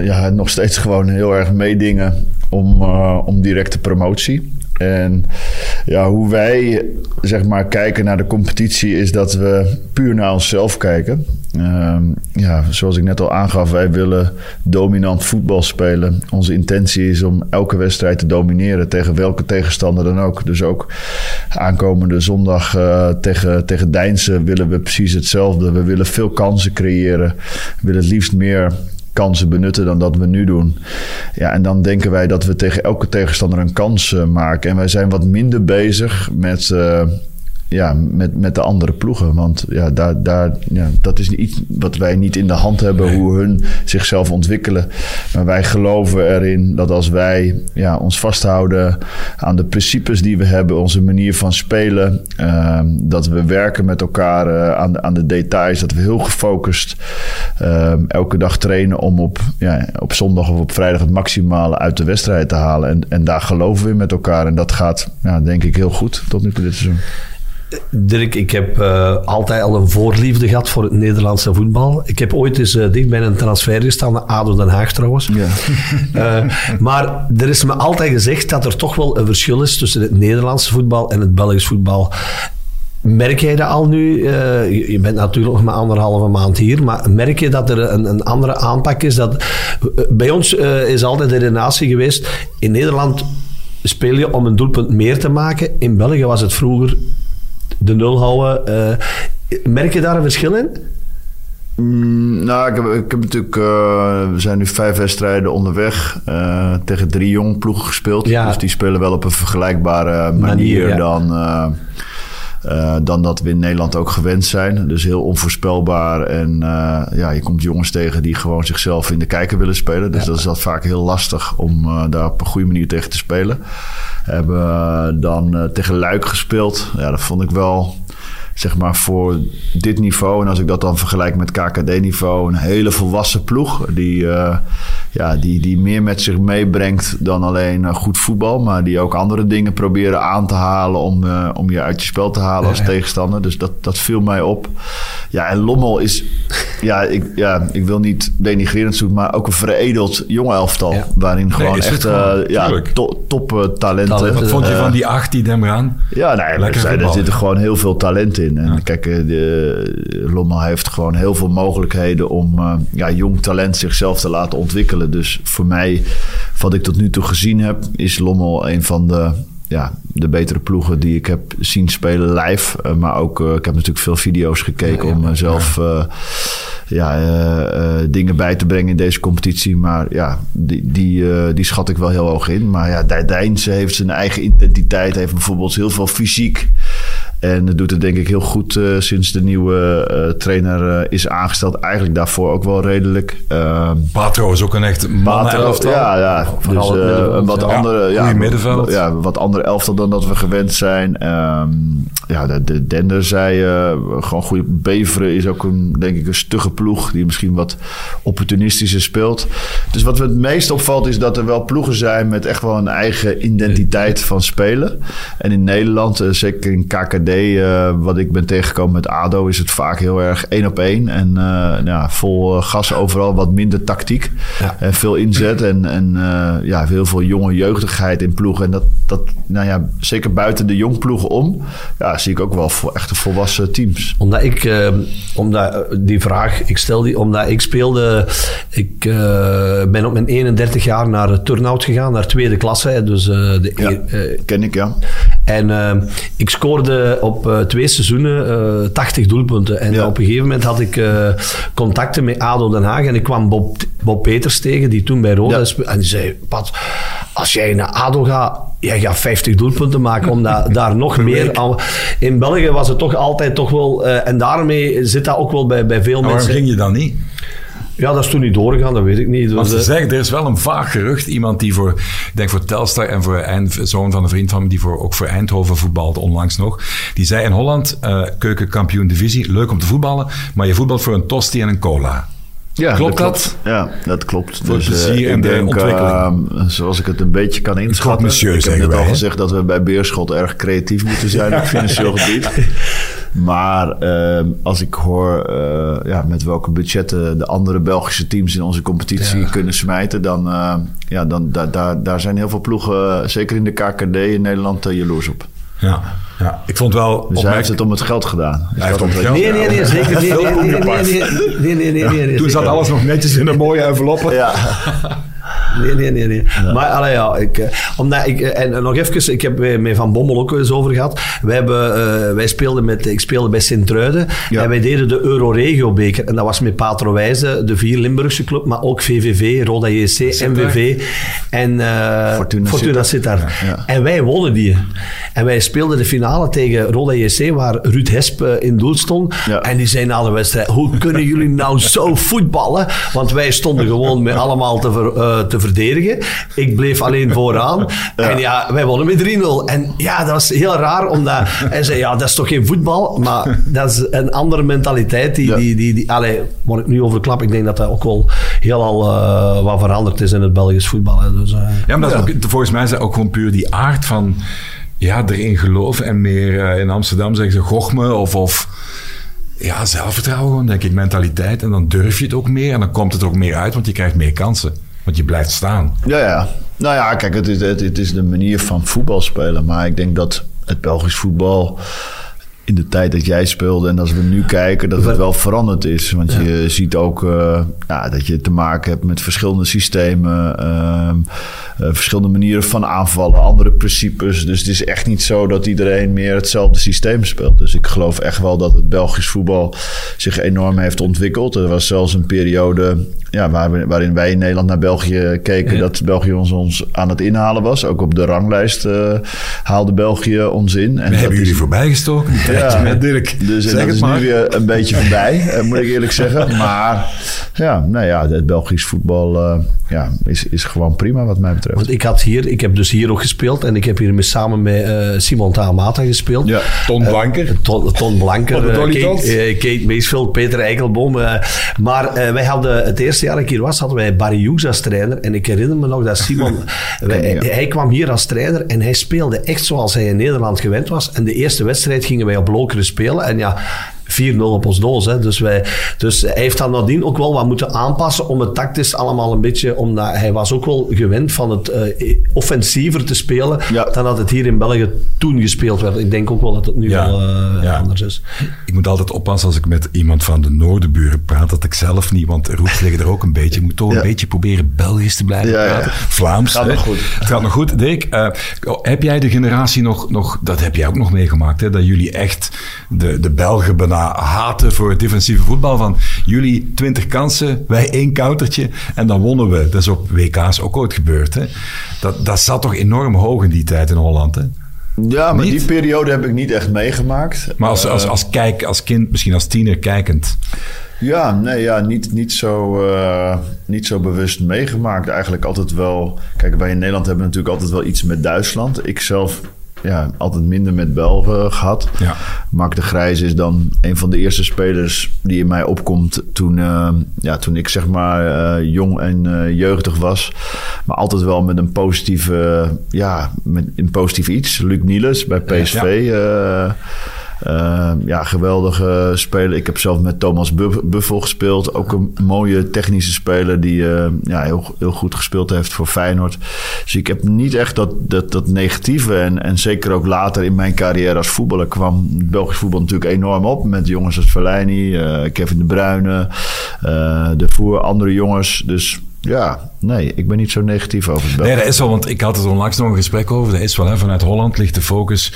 ja, nog steeds gewoon heel erg meedingen om, om directe promotie. En ja, hoe wij zeg maar kijken naar de competitie is dat we puur naar onszelf kijken. Uh, ja, zoals ik net al aangaf, wij willen dominant voetbal spelen. Onze intentie is om elke wedstrijd te domineren tegen welke tegenstander dan ook. Dus ook aankomende zondag uh, tegen, tegen Deinzen willen we precies hetzelfde. We willen veel kansen creëren. We willen het liefst meer kansen benutten dan dat we nu doen. Ja, en dan denken wij dat we tegen elke tegenstander een kans uh, maken. En wij zijn wat minder bezig met, uh, ja, met, met de andere ploegen. Want ja, daar, daar, ja, dat is iets wat wij niet in de hand hebben, hoe hun zichzelf ontwikkelen. Maar wij geloven erin dat als wij ja, ons vasthouden aan de principes die we hebben, onze manier van spelen, uh, dat we werken met elkaar uh, aan, de, aan de details, dat we heel gefocust uh, elke dag trainen om op, ja, op zondag of op vrijdag het maximale uit de wedstrijd te halen. En, en daar geloven we in met elkaar. En dat gaat, ja, denk ik, heel goed tot nu toe dit seizoen. Dirk, ik heb uh, altijd al een voorliefde gehad voor het Nederlandse voetbal. Ik heb ooit eens uh, dicht bij een transfer gestaan naar ADO Den Haag trouwens. Ja. uh, maar er is me altijd gezegd dat er toch wel een verschil is tussen het Nederlandse voetbal en het Belgisch voetbal. Merk jij dat al nu? je bent natuurlijk nog maar anderhalve maand hier, maar merk je dat er een, een andere aanpak is? Dat, bij ons is altijd de redenatie geweest, in Nederland speel je om een doelpunt meer te maken. In België was het vroeger de nul houden. Uh, merk je daar een verschil in? Mm, nou, ik heb, ik heb natuurlijk... Uh, we zijn nu vijf wedstrijden onderweg. Uh, tegen drie jong ploegen gespeeld. Ja. Dus die spelen wel op een vergelijkbare manier, manier ja. dan... Uh, dan dat we in Nederland ook gewend zijn. Dus heel onvoorspelbaar. En uh, ja, je komt jongens tegen die gewoon zichzelf in de kijker willen spelen. Dus ja. dat is dat vaak heel lastig om uh, daar op een goede manier tegen te spelen. Hebben dan tegen Luik gespeeld. Ja, dat vond ik wel zeg maar voor dit niveau. En als ik dat dan vergelijk met KKD-niveau, een hele volwassen ploeg. Die, uh, ja, die, die meer met zich meebrengt dan alleen uh, goed voetbal. Maar die ook andere dingen proberen aan te halen om, uh, om je uit je spel te halen als ja, ja. tegenstander. Dus dat, dat viel mij op. Ja, en Lommel is, ja, ik, ja, ik wil niet denigrerend doen, maar ook een veredeld jonge elftal. Ja. Waarin gewoon nee, echt gewoon, ja, to, top talenten. Talent. Wat vond je van die acht die hem gaan? Ja, nee, er, er zitten gewoon heel veel talent in. En kijk, de, Lommel heeft gewoon heel veel mogelijkheden om ja, jong talent zichzelf te laten ontwikkelen. Dus voor mij, wat ik tot nu toe gezien heb, is Lommel een van de ja, de betere ploegen die ik heb zien spelen live. Eh, maar ook, ik heb natuurlijk veel video's gekeken om mezelf ja, dingen bij te brengen in deze competitie. Maar ja, die, die, die schat ik wel heel hoog in. Maar ja, Deinze heeft zijn eigen identiteit. Heeft bijvoorbeeld heel veel fysiek. En dat doet het denk ik heel goed uh, sinds de nieuwe uh, trainer uh, is aangesteld. Eigenlijk daarvoor ook wel redelijk. Patro is ook een echt Patro, Ja, ja. Dus een wat ja, andere... Ja, middenveld. Ja, wat andere elftal dan dat we gewend zijn. Um, ja, de, de Dender zei gewoon goede Beveren is ook een, denk ik, een stugge ploeg. Die misschien wat opportunistischer speelt. Dus wat me het meest opvalt is dat er wel ploegen zijn met echt wel een eigen identiteit van spelen. En in Nederland, zeker in KKD uh, wat ik ben tegengekomen met ADO, is het vaak heel erg één op één. En uh, ja, vol gas overal, wat minder tactiek. Ja. En veel inzet en, en ja, heel veel jonge jeugdigheid in ploegen. En dat, dat nou ja, zeker buiten de jongploegen om, ja, zie ik ook wel voor echte volwassen teams. Omdat ik, omdat die vraag, ik stel die omdat ik speelde, ik ben op mijn 31 jaar naar Turnhout gegaan, naar tweede klasse. Dus, de, ja, ken ik, ja. En ik scoorde op uh, twee seizoenen uh, eh, 80 doelpunten. En op een gegeven moment had ik uh, contacten met ADO Den Haag. En ik kwam Bob, Bob Peters tegen, die toen bij Roda ja. En die zei, Pat, als jij naar ADO gaat, jij gaat 50 doelpunten maken. Omdat daar nog meer... Aan... In België was het toch altijd toch wel... en daarmee zit dat ook wel bij, bij veel maar mensen. Waarom ging je dan niet? Ja, dat is toen niet doorgegaan, dat weet ik niet. Want ze zeggen, er is wel een vaag gerucht. Iemand die voor, ik denk voor Telstar en voor Eind, zoon van een vriend van me, die voor, ook voor Eindhoven voetbalde onlangs nog. Die zei in Holland, uh, keukenkampioen divisie, leuk om te voetballen, maar je voetbalt voor een tosti en een cola. Ja, klopt dat? dat? Ja, dat klopt. Voor dus, plezier uh, en de denk, ontwikkeling. Uh, zoals ik het een beetje kan inschatten. Monsieur, ik heb net wij, al gezegd dat we bij Beerschot erg creatief moeten zijn op financieel gebied. Maar uh, als ik hoor uh, ja, met welke budgetten de andere Belgische teams in onze competitie ja. kunnen smijten, dan, uh, ja, dan da, da, daar zijn heel veel ploegen, zeker in de KKD in Nederland, jaloers op. Ja, ja, ik vond wel. Dus hij heeft het om het geld gedaan. Hij heeft om het geld Nee, nee, nee, zeker niet. Nee, nee, nee, nee, nee, nee, nee, nee, Toen zat alles nog netjes in een mooie enveloppe. Ja. Nee, nee, nee. nee. Ja. Maar allee, ja, ik, uh, omdat ik, uh, en nog even, ik heb met Van Bommel ook eens over gehad. Wij, hebben, uh, wij speelden met, ik speelde bij Sint-Truiden ja. en wij deden de Euro-Regio-beker. En dat was met Patro Wijze, de vier Limburgse club, maar ook VVV, Roda JC, MVV en Fortuna, Fortuna Sittard. Ja. En wij wonnen die. En wij speelden de finale tegen Roda JC, waar Ruud Hesp in doel stond. En die zei na de wedstrijd, hoe kunnen jullie nou zo voetballen? Want wij stonden gewoon met allemaal te, ver, te verdedigen. Ik bleef alleen vooraan. Ja. En ja, wij wonnen met 3-0. En ja, dat was heel raar, omdat hij zei, ja, dat is toch geen voetbal, maar dat is een andere mentaliteit. Die, ja. die, die, die, allee, waar ik nu over klap, ik denk dat dat ook wel heel al uh, wat veranderd is in het Belgisch voetbal. Hè. Dus, uh, ja, maar dat is ook, volgens mij is dat ook gewoon puur die aard van ja, erin geloven en meer uh, in Amsterdam zeggen ze gochme of... of ja, zelfvertrouwen gewoon, denk ik, mentaliteit. En dan durf je het ook meer en dan komt het ook meer uit, want je krijgt meer kansen. Je blijft staan. Ja, ja. Nou ja, kijk, het is, het is de manier van voetbal spelen. Maar ik denk dat het Belgisch voetbal in de tijd dat jij speelde en als we nu kijken, dat het wel veranderd is. Want ja. je ziet ook uh, ja, dat je te maken hebt met verschillende systemen, uh, uh, verschillende manieren van aanvallen, andere principes. Dus het is echt niet zo dat iedereen meer hetzelfde systeem speelt. Dus ik geloof echt wel dat het Belgisch voetbal zich enorm heeft ontwikkeld. Er was zelfs een periode ja, waar we, waarin wij in Nederland naar België keken, ja. dat België ons, ons aan het inhalen was. Ook op de ranglijst haalde België ons in. En hebben jullie Ja. Dus en dat is maar. nu weer een beetje voorbij, moet ik eerlijk zeggen. Maar ja, nou ja, het Belgisch voetbal uh, ja, is, is gewoon prima wat mij betreft. Want ik, had hier, ik heb dus hier ook gespeeld en ik heb hier samen met uh, Simon Taamata gespeeld. Ja, Ton Blanker. Uh, ton, ton Blanker, Kate, Kate Meesveld, Peter Eikelboom. maar wij hadden het eerste jaar dat ik hier was, hadden wij Barry Hughes als trainer. En ik herinner me nog dat Simon, wij, hij kwam hier als trainer en hij speelde echt zoals hij in Nederland gewend was. En de eerste wedstrijd gingen wij op Lokeren spelen. En ja, 4-0 op ons doos. Hè. Dus, wij, dus hij heeft dan nadien ook wel wat moeten aanpassen om het tactisch allemaal een beetje... Omdat hij was ook wel gewend van het uh, offensiever te spelen Ja. dan dat het hier in België toen gespeeld werd. Ik denk ook wel dat het nu Ja. wel eh, Ja. anders is. Ik moet altijd oppassen als ik met iemand van de Noorderburen praat, dat ik zelf niet, want roots liggen er ook een beetje. Ik moet toch Ja. een beetje proberen Belgisch te blijven Ja, ja. praten. Vlaams. Gaat hè. nog goed. Het gaat nog goed. Dirk, eh, heb jij de generatie nog, nog, dat heb jij ook nog meegemaakt, hè, dat jullie echt de, de Belgen haten voor het defensieve voetbal? Van jullie 20 kansen, wij één countertje en dan wonnen we. Dat is op WK's ook ooit gebeurd. Hè? Dat, dat zat toch enorm hoog in die tijd in Holland. Hè? Ja, maar Niet? die periode heb ik niet echt meegemaakt. Maar als, als, Eh, als, kijk, als kind, misschien als tiener kijkend. Ja, nee, ja, niet, niet, zo, eh, niet zo bewust meegemaakt. Eigenlijk altijd wel... Kijk, wij in Nederland hebben natuurlijk altijd wel iets met Duitsland. Ik zelf ja, altijd minder met Belgen gehad. Ja. Mark de Grijs is dan een van de eerste spelers die in mij opkomt toen, eh, ja, toen ik zeg maar eh, jong en eh, jeugdig was. Maar altijd wel met een positieve, ja, met een positief iets. Luc Niels bij PSV. eh, eh, ja, geweldige speler. Ik heb zelf met Thomas Buff- Buffel gespeeld. Ook een mooie technische speler die eh, ja, heel, heel goed gespeeld heeft voor Feyenoord. Dus ik heb niet echt dat, dat, dat negatieve. En, en zeker ook later in mijn carrière als voetballer kwam het Belgisch voetbal natuurlijk enorm op. Met jongens als Verleini, eh, Kevin de Bruyne, eh, de Voer, andere jongens. Dus ja, nee, ik ben niet zo negatief over het Belgisch. Nee, dat is wel, want ik had er onlangs nog een gesprek over. Dat is wel, hè, vanuit Holland ligt de focus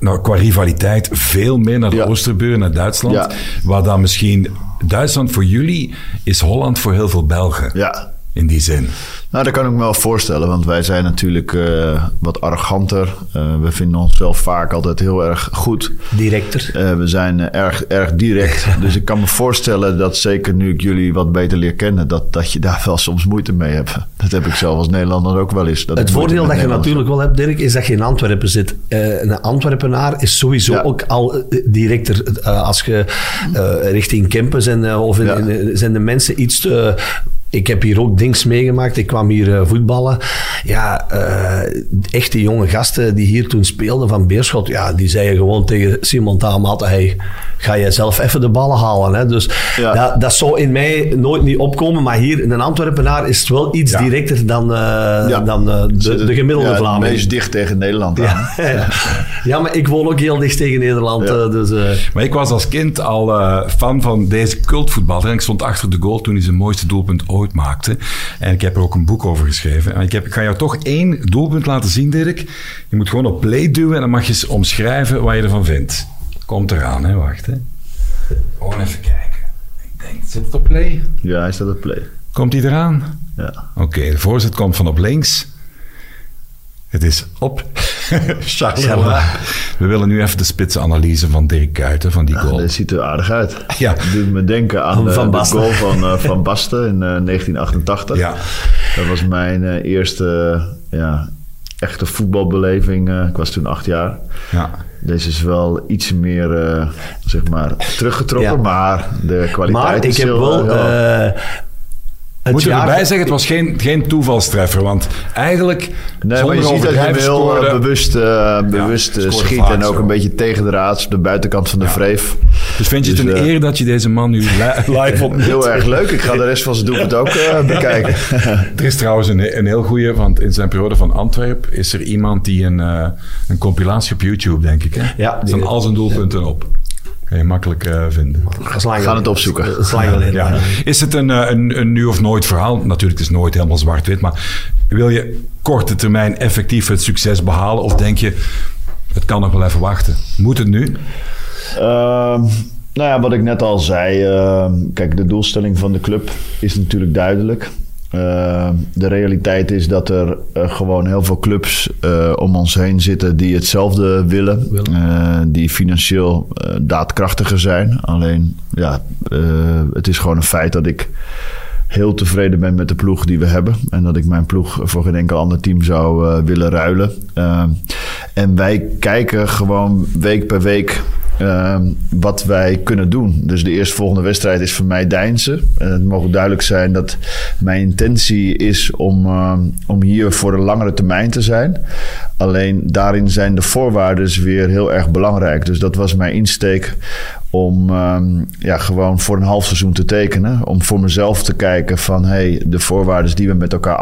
nou, qua rivaliteit veel meer naar de Ja. Oosterbuur, naar Duitsland. Ja. Waar dan misschien Duitsland voor jullie is Holland voor heel veel Belgen. Ja, In die zin. Nou, dat kan ik me wel voorstellen, want wij zijn natuurlijk eh, wat arroganter. Eh, we vinden onszelf vaak altijd heel erg goed. Directer. Eh, we zijn erg, erg direct. dus ik kan me voorstellen dat zeker nu ik jullie wat beter leer kennen, dat, dat je daar wel soms moeite mee hebt. Dat heb ik zelf als Nederlander ook wel eens. Dat Het voordeel dat je natuurlijk wel hebt, Dirk, is dat je in Antwerpen zit. Eh, een Antwerpenaar is sowieso Ja. ook al directer. Als je eh, richting Kempen zijn, of in, Ja. in- zijn de mensen iets te... Ik heb hier ook dings meegemaakt. Ik kwam hier eh, voetballen. Ja, eh echte jonge gasten die hier toen speelden van Beerschot, ja, die zeiden gewoon tegen Simon Tamat, hey, ga jij zelf even de ballen halen. Hè? Dus Ja. dat, dat zou in mij nooit niet opkomen. Maar hier in een Antwerpenaar is het wel iets Ja. directer dan, eh, Ja. dan eh, de, de gemiddelde ja, het Vlaming. meest dicht tegen Nederland aan. Ja. ja, maar ik woon ook heel dicht tegen Nederland. Ja. dus, eh, Maar ik was als kind al eh, fan van deze cultvoetballer. En ik stond achter de goal toen hij zijn mooiste doelpunt ooit maakte. En ik heb er ook een boek over geschreven. En ik, heb, ik ga jou toch één doelpunt laten zien, Dirk. Je moet gewoon op play duwen en dan mag je eens omschrijven wat je ervan vindt. Komt eraan, hè? Wacht, hè. Gewoon even kijken. Ik denk, zit het op play? Ja, hij staat op play. Komt hij eraan? Ja. Oké, de voorzet komt van op links. Het is op Charleroi. We willen nu even de spitsanalyse van Dirk Kuyten, van die goal. Dat ziet er aardig uit. Ja. Het doet me denken aan Van eh, de goal van eh, Van Basten in eh, 1988. Ja. Dat was mijn eh, eerste ja, echte voetbalbeleving. eh, ik was toen acht jaar. Ja. Deze is wel iets meer, eh, zeg maar, teruggetrokken. Ja. Maar de kwaliteit maar ik is heb heel, wel... het Moet je erbij zeggen, het was geen, geen toevalstreffer. Want eigenlijk, Nee, maar je ziet dat hij heel eh, scoorde. bewust, eh, bewust eh, schiet. En ook zo. een beetje tegen de raads, de buitenkant van de vreef. Dus vind je het Dus, een eer dat je deze man nu li- live ontmoet? Heel erg leuk. Ik ga de rest van zijn doelpunt ook bekijken. Er is trouwens een, een heel goeie, want in zijn periode van Antwerp is er iemand die een, een compilatie op YouTube, denk ik. Hè? Ja, die- al zijn doelpunten op. Kan je makkelijk eh, vinden. Gaan het opzoeken. Geleden. Ja. Is het een, eh, een, een nu of nooit verhaal? Natuurlijk, het is nooit helemaal zwart-wit. Maar wil je korte termijn effectief het succes behalen? Of denk je, het kan nog wel even wachten? Moet het nu? Ehm, nou ja, wat ik net al zei. ehm, kijk, de doelstelling van de club is natuurlijk duidelijk. Ehm, de realiteit is dat er eh, gewoon heel veel clubs eh, om ons heen zitten die hetzelfde willen. Eh, die financieel daadkrachtiger zijn. Alleen, ja, het is gewoon een feit dat ik heel tevreden ben met de ploeg die we hebben. En dat ik mijn ploeg voor geen enkel ander team zou willen ruilen. Ehm, en wij kijken gewoon week per week ehm, wat wij kunnen doen. Dus de eerstvolgende wedstrijd is voor mij Deinzen. En het mogen duidelijk zijn dat mijn intentie is om, ehm, om hier voor een langere termijn te zijn. Alleen daarin zijn de voorwaarden weer heel erg belangrijk. Dus dat was mijn insteek om ehm, ja, gewoon voor een half seizoen te tekenen. Om voor mezelf te kijken van hey, de voorwaarden die we met elkaar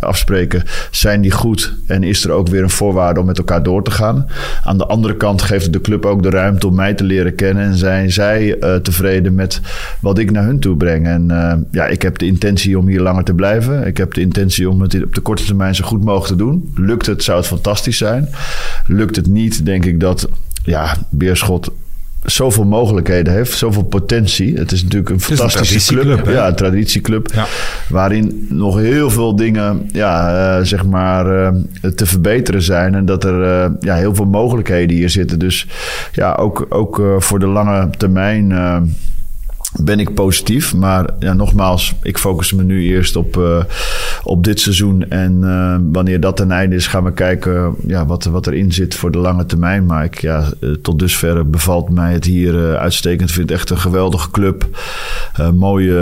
afspreken, zijn die goed? En is er ook weer een voorwaarde om met elkaar door te gaan? Aan de andere kant geeft de club ook de ruimte om mij te leren kennen. En zijn zij uh, tevreden met wat ik naar hun toe breng? En uh, ja, ik heb de intentie om hier langer te blijven. Ik heb de intentie om het op de korte termijn zo goed mogelijk te doen. Lukt het, zou het fantastisch zijn. Lukt het niet, denk ik dat ja, Beerschot zoveel mogelijkheden heeft, zoveel potentie. Het is natuurlijk een fantastische een club. ja, een traditieclub. Ja. Waarin nog heel veel dingen ja, uh, zeg maar, uh, te verbeteren zijn. En dat er uh, ja, heel veel mogelijkheden hier zitten. Dus ja, ook, ook voor de lange termijn ben ik positief. Maar ja, nogmaals, ik focus me nu eerst op, uh, op dit seizoen. En uh, wanneer dat ten einde is, gaan we kijken ja, wat, wat erin zit voor de lange termijn. Maar ik, ja, uh, tot dusver bevalt mij het hier uitstekend. Ik vind echt een geweldige club. mooie,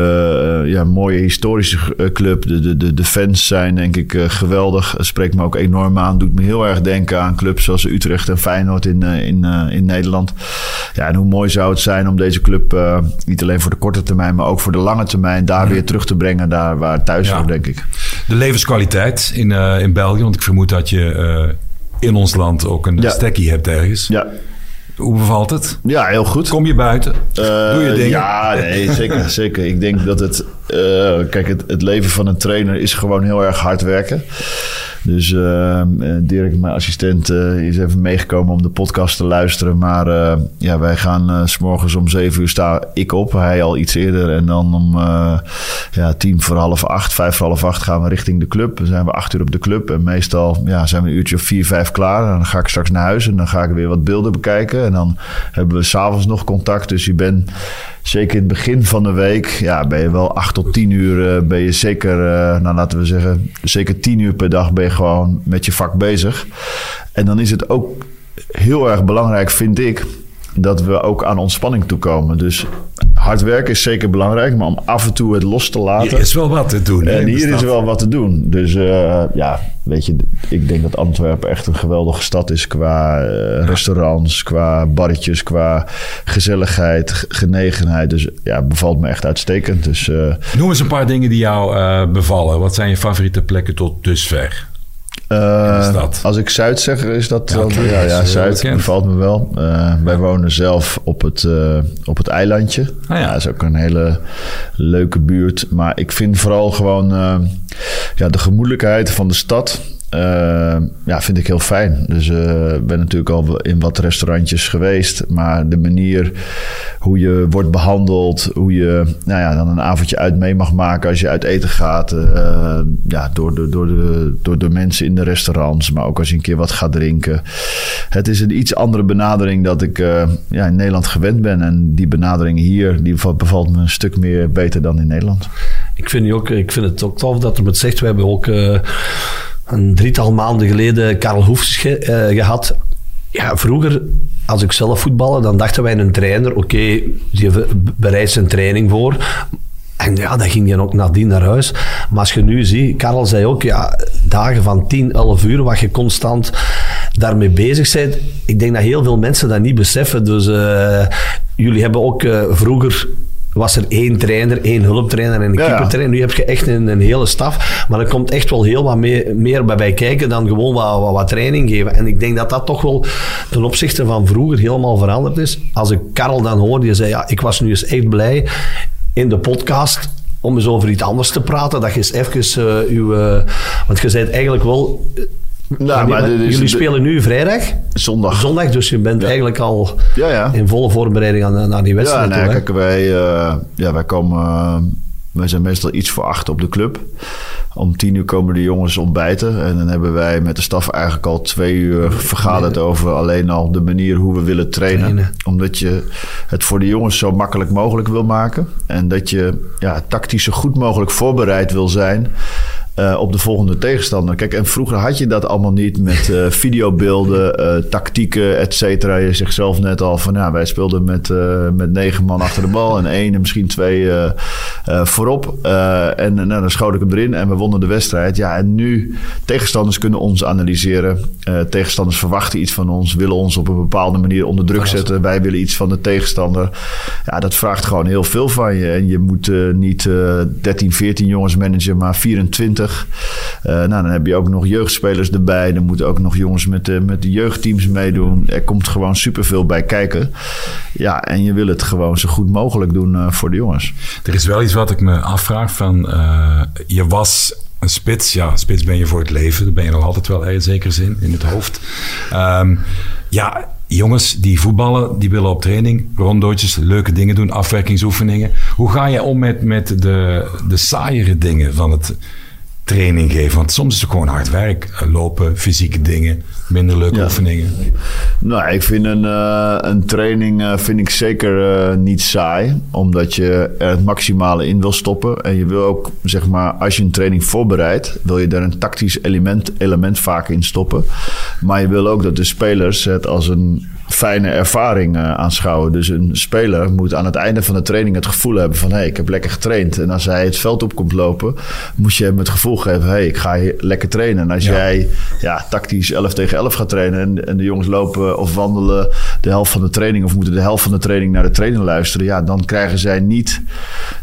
ja, mooie historische club. De, de, de, fans zijn denk ik geweldig. Spreekt me ook enorm aan. Doet me heel erg denken aan clubs zoals Utrecht en Feyenoord in, in, in Nederland. Ja, en hoe mooi zou het zijn om deze club niet alleen voor de korte termijn, maar ook voor de lange termijn daar weer terug te brengen daar waar thuis hoort, denk ik. De levenskwaliteit in, uh, in België, want ik vermoed dat je uh, in ons land ook een ja. stekkie hebt ergens. Ja. Hoe bevalt het? Ja, heel goed. Kom je buiten? Uh, Doe je dingen? Ja, nee, zeker, zeker. Ik denk dat het... kijk, het, het leven van een trainer is gewoon heel erg hard werken. Dus uh, Dirk, mijn assistent, uh, is even meegekomen om de podcast te luisteren. Maar uh, ja, wij gaan s morgens om zeven uur sta ik op. Hij al iets eerder. En dan om ja, tien voor half acht, vijf voor half acht gaan we richting de club. Dan zijn we acht uur op de club. En meestal ja, zijn we een uurtje of vier, vijf klaar. En dan ga ik straks naar huis en dan ga ik weer wat beelden bekijken. En dan hebben we s'avonds nog contact. Dus je bent zeker in het begin van de week, ja, ben je wel acht tot tien uur, ben je zeker, nou laten we zeggen, zeker tien uur per dag ben gewoon met je vak bezig. En dan is het ook heel erg belangrijk, vind ik, dat we ook aan ontspanning toekomen. Dus hard werken is zeker belangrijk, maar om af en toe het los te laten. Hier is wel wat te doen. En hier is wel wat te doen. Dus uh, ja, weet je, ik denk dat Antwerpen echt een geweldige stad is qua uh, restaurants, qua barretjes, qua gezelligheid, genegenheid. Dus ja, bevalt me echt uitstekend. Dus, uh, Noem eens een paar dingen die jou bevallen. Wat zijn je favoriete plekken tot dusver? Uh, als ik Zuid zeg, is dat... Ja, okay, ja, ja Zuid bevalt me wel. Uh, wij wonen zelf op het, uh, op het eilandje. Ah, ja. dat is ook een hele leuke buurt. Maar ik vind vooral gewoon ja, de gemoedelijkheid van de stad... Uh, ja, vind ik heel fijn. Dus uh, ben natuurlijk al in wat restaurantjes geweest. Maar de manier hoe je wordt behandeld, hoe je nou ja, dan een avondje uit mee mag maken als je uit eten gaat. Uh, ja, door, de, door, de, door de mensen in de restaurants, maar ook als je een keer wat gaat drinken. Het is een iets andere benadering dat ik ja, in Nederland gewend ben. En die benadering hier, die bevalt me een stuk meer beter dan in Nederland. Ik vind, ook, ik vind het ook tof dat er met zegt, we hebben ook een drietal maanden geleden Karel Hoefs ge, uh, gehad. Ja, vroeger, als ik zelf voetballen, dan dachten wij een trainer, oké, okay, die bereidt zijn training voor. En ja, dan ging je ook nadien naar huis. Maar als je nu ziet, Karel zei ook, ja, dagen van 10, 11 uur, wat je constant daarmee bezig bent. Ik denk dat heel veel mensen dat niet beseffen. Dus uh, jullie hebben ook uh, vroeger was er één trainer, één hulptrainer en een ja, keepertrainer. Nu heb je echt een, een, hele staf. Maar er komt echt wel heel wat meer, meer bij, kijken dan gewoon wat, wat, wat, training geven. En ik denk dat dat toch wel ten opzichte van vroeger helemaal veranderd is. Als ik Karel dan hoorde, die zei, ja, ik was nu eens echt blij in de podcast om eens over iets anders te praten. Dat je eens even uh, uw... Uh, want je bent eigenlijk wel nou, maar jullie spelen nu vrijdag? Zondag. Zondag, dus je bent eigenlijk al ja, ja. in volle voorbereiding aan, naar die wedstrijd. Ja, nee, kijk, wij, uh, ja, wij komen... Uh, wij zijn meestal iets voor acht op de club. Om tien uur komen de jongens ontbijten. En dan hebben wij met de staf eigenlijk al twee uur vergaderd over alleen al de manier hoe we willen trainen. trainen. Omdat je het voor de jongens zo makkelijk mogelijk wil maken. En dat je ja, tactisch zo goed mogelijk voorbereid wil zijn. Eh, op de volgende tegenstander. Kijk, en vroeger had je dat allemaal niet met uh, videobeelden, uh, tactieken, et cetera. Je zegt zelf net al van, ja, wij speelden met, met negen man achter de bal en één en misschien twee voorop. en nou, dan schoot ik hem erin en we wonnen de wedstrijd. Ja, en nu, tegenstanders kunnen ons analyseren. tegenstanders verwachten iets van ons, willen ons op een bepaalde manier onder druk zetten. Wij willen iets van de tegenstander. Ja, dat vraagt gewoon heel veel van je. En je moet niet 13, 14 jongens managen, maar 24. Uh, nou, dan heb je ook nog jeugdspelers erbij. Er moeten ook nog jongens met de, met de jeugdteams meedoen. Er komt gewoon superveel bij kijken. Ja, en je wil het gewoon zo goed mogelijk doen uh, voor de jongens. Er is wel iets wat ik me afvraag van... Je was een spits, ja, spits ben je voor het leven. Dat ben je nog altijd wel in zekere zin in het hoofd. Um, ja, jongens die voetballen, die willen op training, rondootjes, leuke dingen doen, afwerkingsoefeningen. Hoe ga je om met, met de, de saaiere dingen van het training geven? Want soms is het gewoon hard werk. Eh, lopen, fysieke dingen, minder leuke oefeningen. Nou, ik vind een, uh, een training uh, vind ik zeker uh, niet saai. Omdat je er het maximale in wil stoppen. En je wil ook, zeg maar, als je een training voorbereidt... wil je daar een tactisch element, element vaak in stoppen. Maar je wil ook dat de spelers het als een fijne ervaring uh, aanschouwen. Dus een speler moet aan het einde van de training het gevoel hebben van... hé, hey, ik heb lekker getraind. En als hij het veld op komt lopen, moet je hem het gevoel geven... hé, hey, ik ga hier lekker trainen. En als jij ja, tactisch 11 tegen 11 gaat trainen... En, en, de jongens lopen of wandelen de helft van de training... of moeten de helft van de training naar de trainer luisteren... ja, dan krijgen zij niet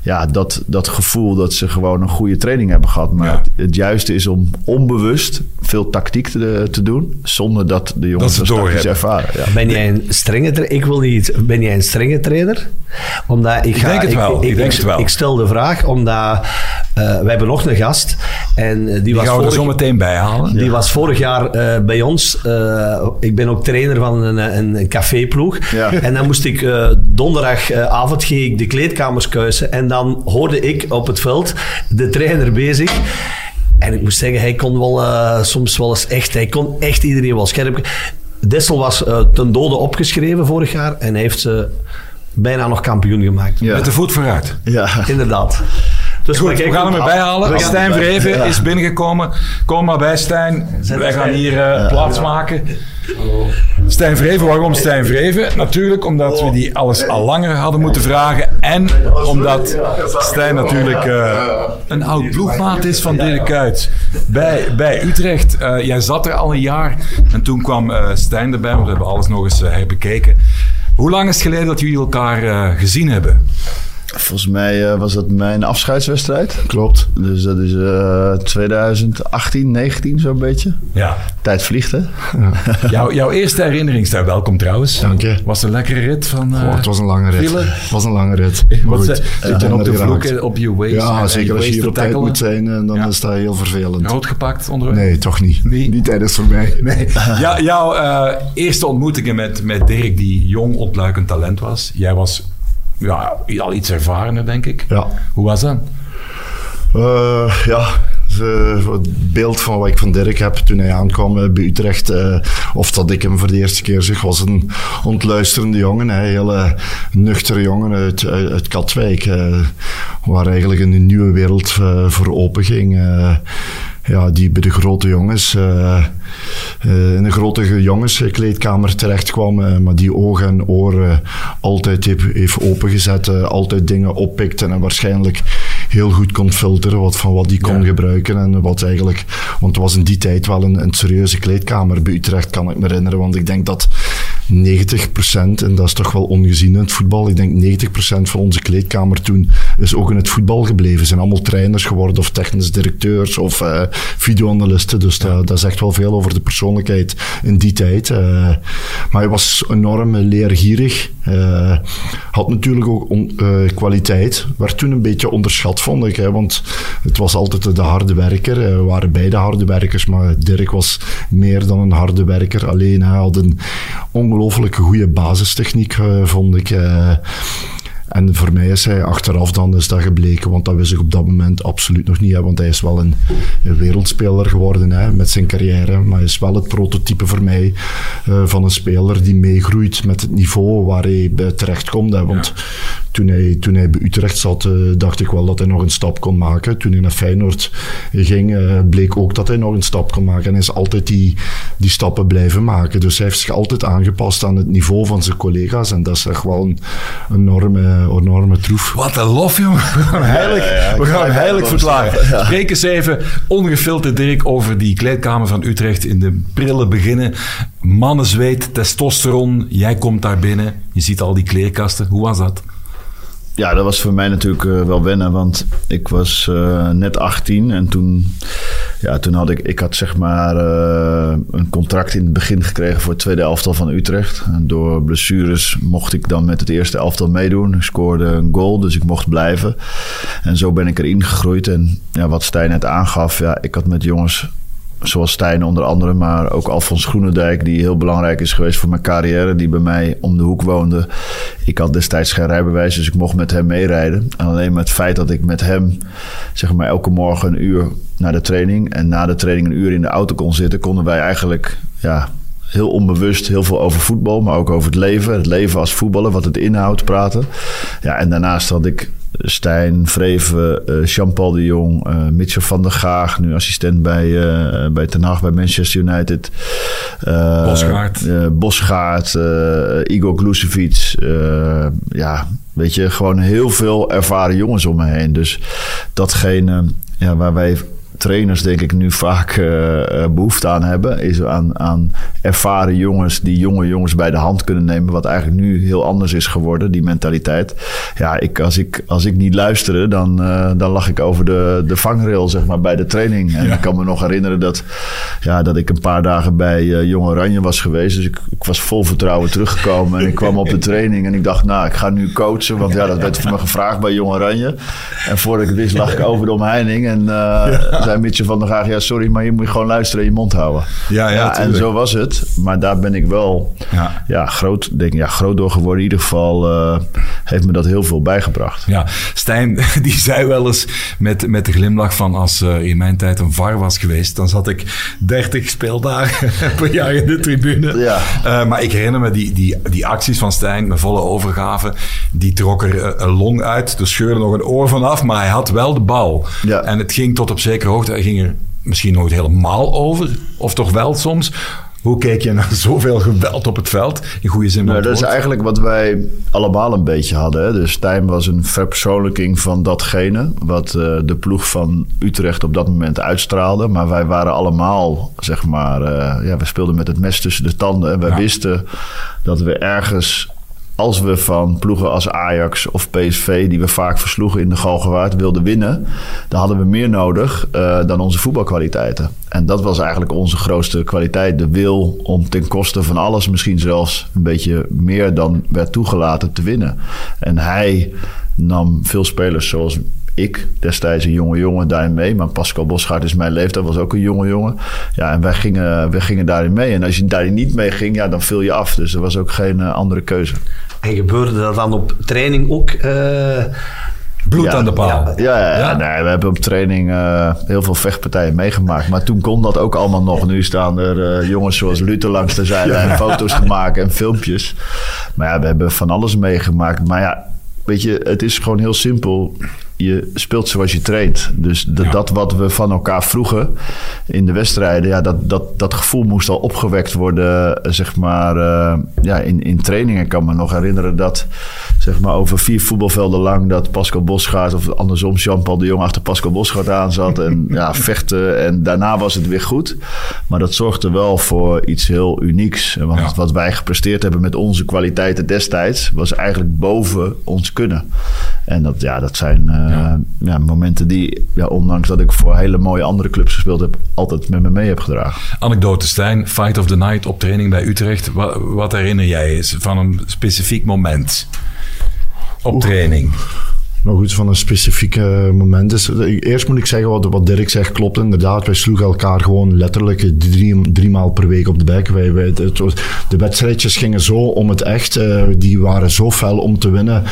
ja, dat, dat gevoel dat ze gewoon een goede training hebben gehad. Maar het, juiste is om onbewust veel tactiek te, te doen... zonder dat de jongens dat, tactisch ervaren. Ja jij een strenge Ik wil niet. Ben jij een strenge trainer? Omdat ik, ga, ik denk het wel. Ik, ik, denk het wel. ik stel de vraag omdat uh, we hebben nog een gast en die, die was gaan we er zo meteen bij halen. Die was vorig jaar uh, bij ons. Uh, ik ben ook trainer van een, een, een caféploeg. Ja. En dan moest ik donderdagavond ging ik de kleedkamers kuisen en dan hoorde ik op het veld de trainer bezig. En ik moest zeggen, hij kon wel soms wel eens echt, hij kon echt iedereen wel scherp. Dessel was uh, ten dode opgeschreven vorig jaar en heeft ze bijna nog kampioen gemaakt. Met de voet vooruit. Ja. Inderdaad. Dus Goed, we gaan hem erbij halen. Stijn Vreven is binnengekomen. Kom maar bij, Stijn. Wij gaan hier uh, plaats maken. Stijn Vreven, waarom Stijn Vreven? Natuurlijk omdat we die alles al langer hadden moeten vragen. En omdat Stijn natuurlijk uh, een oud ploegmaat is van Dirk Kuyt. Bij, bij Utrecht. Uh, jij zat er al een jaar. En toen kwam uh, Stijn erbij, want we hebben alles nog eens herbekeken. Hoe lang is het geleden dat jullie elkaar gezien hebben? Volgens mij uh, was dat mijn afscheidswedstrijd. Klopt. Dus dat is uh, 2018, 19 zo'n beetje. Ja. Tijd vliegt, hè? Ja. Jouw, jouw eerste herinnering daar, welkom trouwens. Dank je. Was een lekkere rit van uh, oh, Het was een lange rit. Het was een lange rit. Wat ze, zit je op de vloek op je waist? Ja, zeker als je hier op tijd moet zijn, eh, dan ja. is dat heel vervelend. Rood gepakt onderweg? Nee, toch niet. Nee. Niet tijdens voor mij. Nee. Ja, jouw eerste ontmoetingen met, met Dirk, die jong ontluikend talent was. Jij was ja, al iets ervarener, denk ik. Ja. Hoe was dat? Uh, ja, het beeld van wat ik van Dirk heb toen hij aankwam eh, bij Utrecht, uh, of dat ik hem voor de eerste keer zag, was een ontluisterende jongen. Een hele nuchtere jongen uit, uit, uit Katwijk, uh, waar eigenlijk een nieuwe wereld voor open ging ja, die bij de grote jongens, uh, uh, in de grote jongenskleedkamer terecht kwam, uh, maar die ogen en oren altijd heeft, heeft opengezet, altijd dingen oppikte en waarschijnlijk heel goed kon filteren wat, van wat die kon ja. gebruiken en wat eigenlijk, want het was in die tijd wel een, een serieuze kleedkamer bij Utrecht, kan ik me herinneren, want ik denk dat 90%, en dat is toch wel ongezien in het voetbal, ik denk 90% van onze kleedkamer toen is ook in het voetbal gebleven. Zijn allemaal trainers geworden of technisch directeurs of uh, videoanalisten. Dus dat, dat zegt wel veel over de persoonlijkheid in die tijd. Uh, maar hij was enorm leergierig. Uh, had natuurlijk ook kwaliteit. Werd toen een beetje onderschat, vond ik. Hè, want het was altijd de harde werker. we waren beide harde werkers, maar Dirk was meer dan een harde werker. Alleen hij had een ongelooflijke goede basistechniek, vond ik. En voor mij is hij achteraf dan is dat gebleken, want dat wist ik op dat moment absoluut nog niet. Hè, want hij is wel een, wereldspeler geworden hè, met zijn carrière. Maar hij is wel het prototype voor mij uh, van een speler die meegroeit met het niveau waar hij terecht komt. Hè, want toen hij, toen hij bij Utrecht zat, dacht ik wel dat hij nog een stap kon maken. Toen hij naar Feyenoord ging, bleek ook dat hij nog een stap kon maken. En hij is altijd die, die stappen blijven maken. Dus hij heeft zich altijd aangepast aan het niveau van zijn collega's. En dat is echt wel een enorme, enorme troef. Wat een lof, jongen. We gaan heilig, we gaan heilig verklaren. Spreek eens even ongefilterd, Dirk, over die kleedkamer van Utrecht in de prille beginnen. Mannenzweet, testosteron. Jij komt daar binnen. Je ziet al die kleerkasten. Hoe was dat? Ja, dat was voor mij natuurlijk uh, wel wennen, want ik was uh, net 18 en toen, ja, toen had ik, ik had zeg maar uh, een contract in het begin gekregen voor het tweede elftal van Utrecht. En door blessures mocht ik dan met het eerste elftal meedoen. Ik scoorde een goal, dus ik mocht blijven. En zo ben ik erin gegroeid. En ja, wat Stijn net aangaf, ja, ik had met jongens zoals Stijn onder andere, maar ook Alfons Groenendijk, die heel belangrijk is geweest voor mijn carrière, die bij mij om de hoek woonde. Ik had destijds geen rijbewijs, dus ik mocht met hem meerijden. En alleen met het feit dat ik met hem, zeg maar, elke morgen een uur naar de training en na de training een uur in de auto kon zitten, konden wij eigenlijk, ja, heel onbewust heel veel over voetbal, maar ook over het leven. Het leven als voetballer, wat het inhoudt, praten. Ja, en daarnaast had ik Stijn, Vreven, uh, Jean-Paul de Jong, uh, Mitchell van der Gaag, nu assistent bij, uh, bij Ten Hag, bij Manchester United. Bosgaard. Bosgaard, Igor Glusevic. ja, weet je, gewoon heel veel ervaren jongens om me heen. Dus datgene ja, waar wij trainers denk ik nu vaak uh, behoefte aan hebben. Is aan, aan ervaren jongens die jonge jongens bij de hand kunnen nemen. Wat eigenlijk nu heel anders is geworden, die mentaliteit. Ja, ik, als, ik, als ik niet luisterde, dan, uh, dan lag ik over de, de vangrail zeg maar, bij de training. En ik kan me nog herinneren dat, ja, dat ik een paar dagen bij uh, Jong Oranje was geweest. Dus ik, ik was vol vertrouwen teruggekomen. En ik kwam op de training en ik dacht, nou, ik ga nu coachen. Want ja, dat werd voor me gevraagd bij Jong Oranje. En voordat ik het wist, lag ik over de omheining. En zei Mitchell van der Graag, ja sorry, maar je moet gewoon luisteren en je mond houden. Ja, ja, ja en zo was het. Maar daar ben ik wel ja. Ja, groot, denk, ja, groot door geworden. In ieder geval uh, heeft me dat heel veel bijgebracht. Ja, Stijn die zei wel eens met, met de glimlach van als uh, in mijn tijd een VAR was geweest, dan zat ik 30 speeldagen per jaar in de tribune. Ja. Uh, maar ik herinner me die, die, die acties van Stijn, met volle overgave, die trok er een long uit, er scheurde nog een oor vanaf, maar hij had wel de bal. Ja. En het ging tot op zekere hoogte, hij ging er misschien nooit helemaal over, of toch wel soms. Hoe keek je naar zoveel geweld op het veld? In goede zin. Nou, dat is eigenlijk wat wij allemaal een beetje hadden. Hè? Dus Stijn was een verpersoonlijking van datgene wat uh, de ploeg van Utrecht op dat moment uitstraalde. Maar wij waren allemaal, zeg maar, uh, ja, we speelden met het mes tussen de tanden. En wij ja. wisten dat we ergens als we van ploegen als Ajax of PSV, die we vaak versloegen in de Galgenwaard, wilden winnen, dan hadden we meer nodig uh, dan onze voetbalkwaliteiten. En dat was eigenlijk onze grootste kwaliteit. De wil om ten koste van alles, misschien zelfs een beetje meer dan werd toegelaten, te winnen. En hij nam veel spelers zoals ik, destijds een jonge jongen, daarin mee. Maar Pascal Bosgaard is mijn leeftijd, was ook een jonge jongen. Ja, en wij gingen, wij gingen daarin mee. En als je daarin niet mee ging, ja, dan viel je af. Dus er was ook geen uh, andere keuze. En gebeurde dat dan op training ook? Uh... Bloed ja, aan de paal. Ja, ja, ja, Nee, we hebben op training uh, heel veel vechtpartijen meegemaakt. Maar toen kon dat ook allemaal nog. Nu staan er uh, jongens zoals Luther langs de zijlijn foto's te maken en filmpjes. Maar ja, we hebben van alles meegemaakt. Maar ja, weet je, het is gewoon heel simpel je speelt zoals je traint. Dus de, dat wat we van elkaar vroegen in de wedstrijden, ja, dat, dat, dat gevoel moest al opgewekt worden, zeg maar, uh, ja, in, in trainingen. Ik kan me nog herinneren dat, zeg maar, over vier voetbalvelden lang dat Pascal Bosgaard of andersom Jean-Paul de Jong achter Pascal Bosgaard aan zat en ja, vechten. En daarna was het weer goed. Maar dat zorgde wel voor iets heel unieks. Want ja. wat wij gepresteerd hebben met onze kwaliteiten destijds, was eigenlijk boven ons kunnen. En dat, ja, dat zijn. Uh, ja. ja. momenten die, ja, ondanks dat ik voor hele mooie andere clubs gespeeld heb, altijd met me mee heb gedragen. Anekdote Stijn, Fight of the Night op training bij Utrecht. Wat, wat herinner jij van een specifiek moment op training? Nog iets van een specifiek moment is. Eerst moet ik zeggen, wat, wat Dirk zegt klopt inderdaad. Wij sloegen elkaar gewoon letterlijk drie, drie maal per week op de bek. Wij, de wedstrijdjes gingen zo om het echt. Uh, die waren zo fel om te winnen.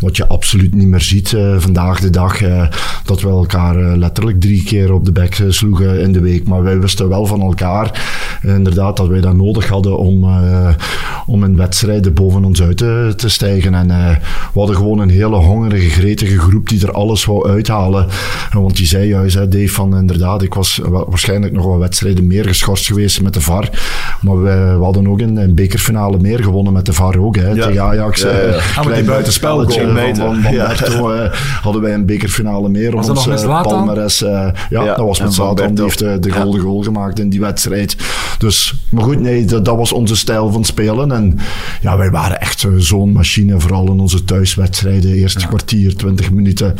Wat je absoluut niet meer ziet uh, vandaag de dag. Uh, dat we elkaar letterlijk drie keer op de bek sloegen in de week. Maar wij wisten wel van elkaar inderdaad dat wij dat nodig hadden om, om in wedstrijden boven ons uit te, te stijgen. En we hadden gewoon een hele hongerige, gretige groep die er alles wou uithalen. Want die zei juist, hè, Dave, van inderdaad, ik was waarschijnlijk nog wel wedstrijden meer geschorst geweest met de VAR. Maar we, we hadden ook een, een, bekerfinale meer gewonnen met de VAR ook. Hè, ja. Tegen Ajax. Ja, ja. Uh, ah, die buitenspelgoal van, van, van ja. hadden wij een bekerfinale meer. Was dat nog met Palmares, ja, dat was met Zlatan. Die heeft de, de golden goal gemaakt in die wedstrijd. Dus, maar goed, nee, dat, dat was onze stijl van spelen. En ja, wij waren echt zo'n machine, vooral in onze thuiswedstrijden. Eerste kwartier, twintig minuten,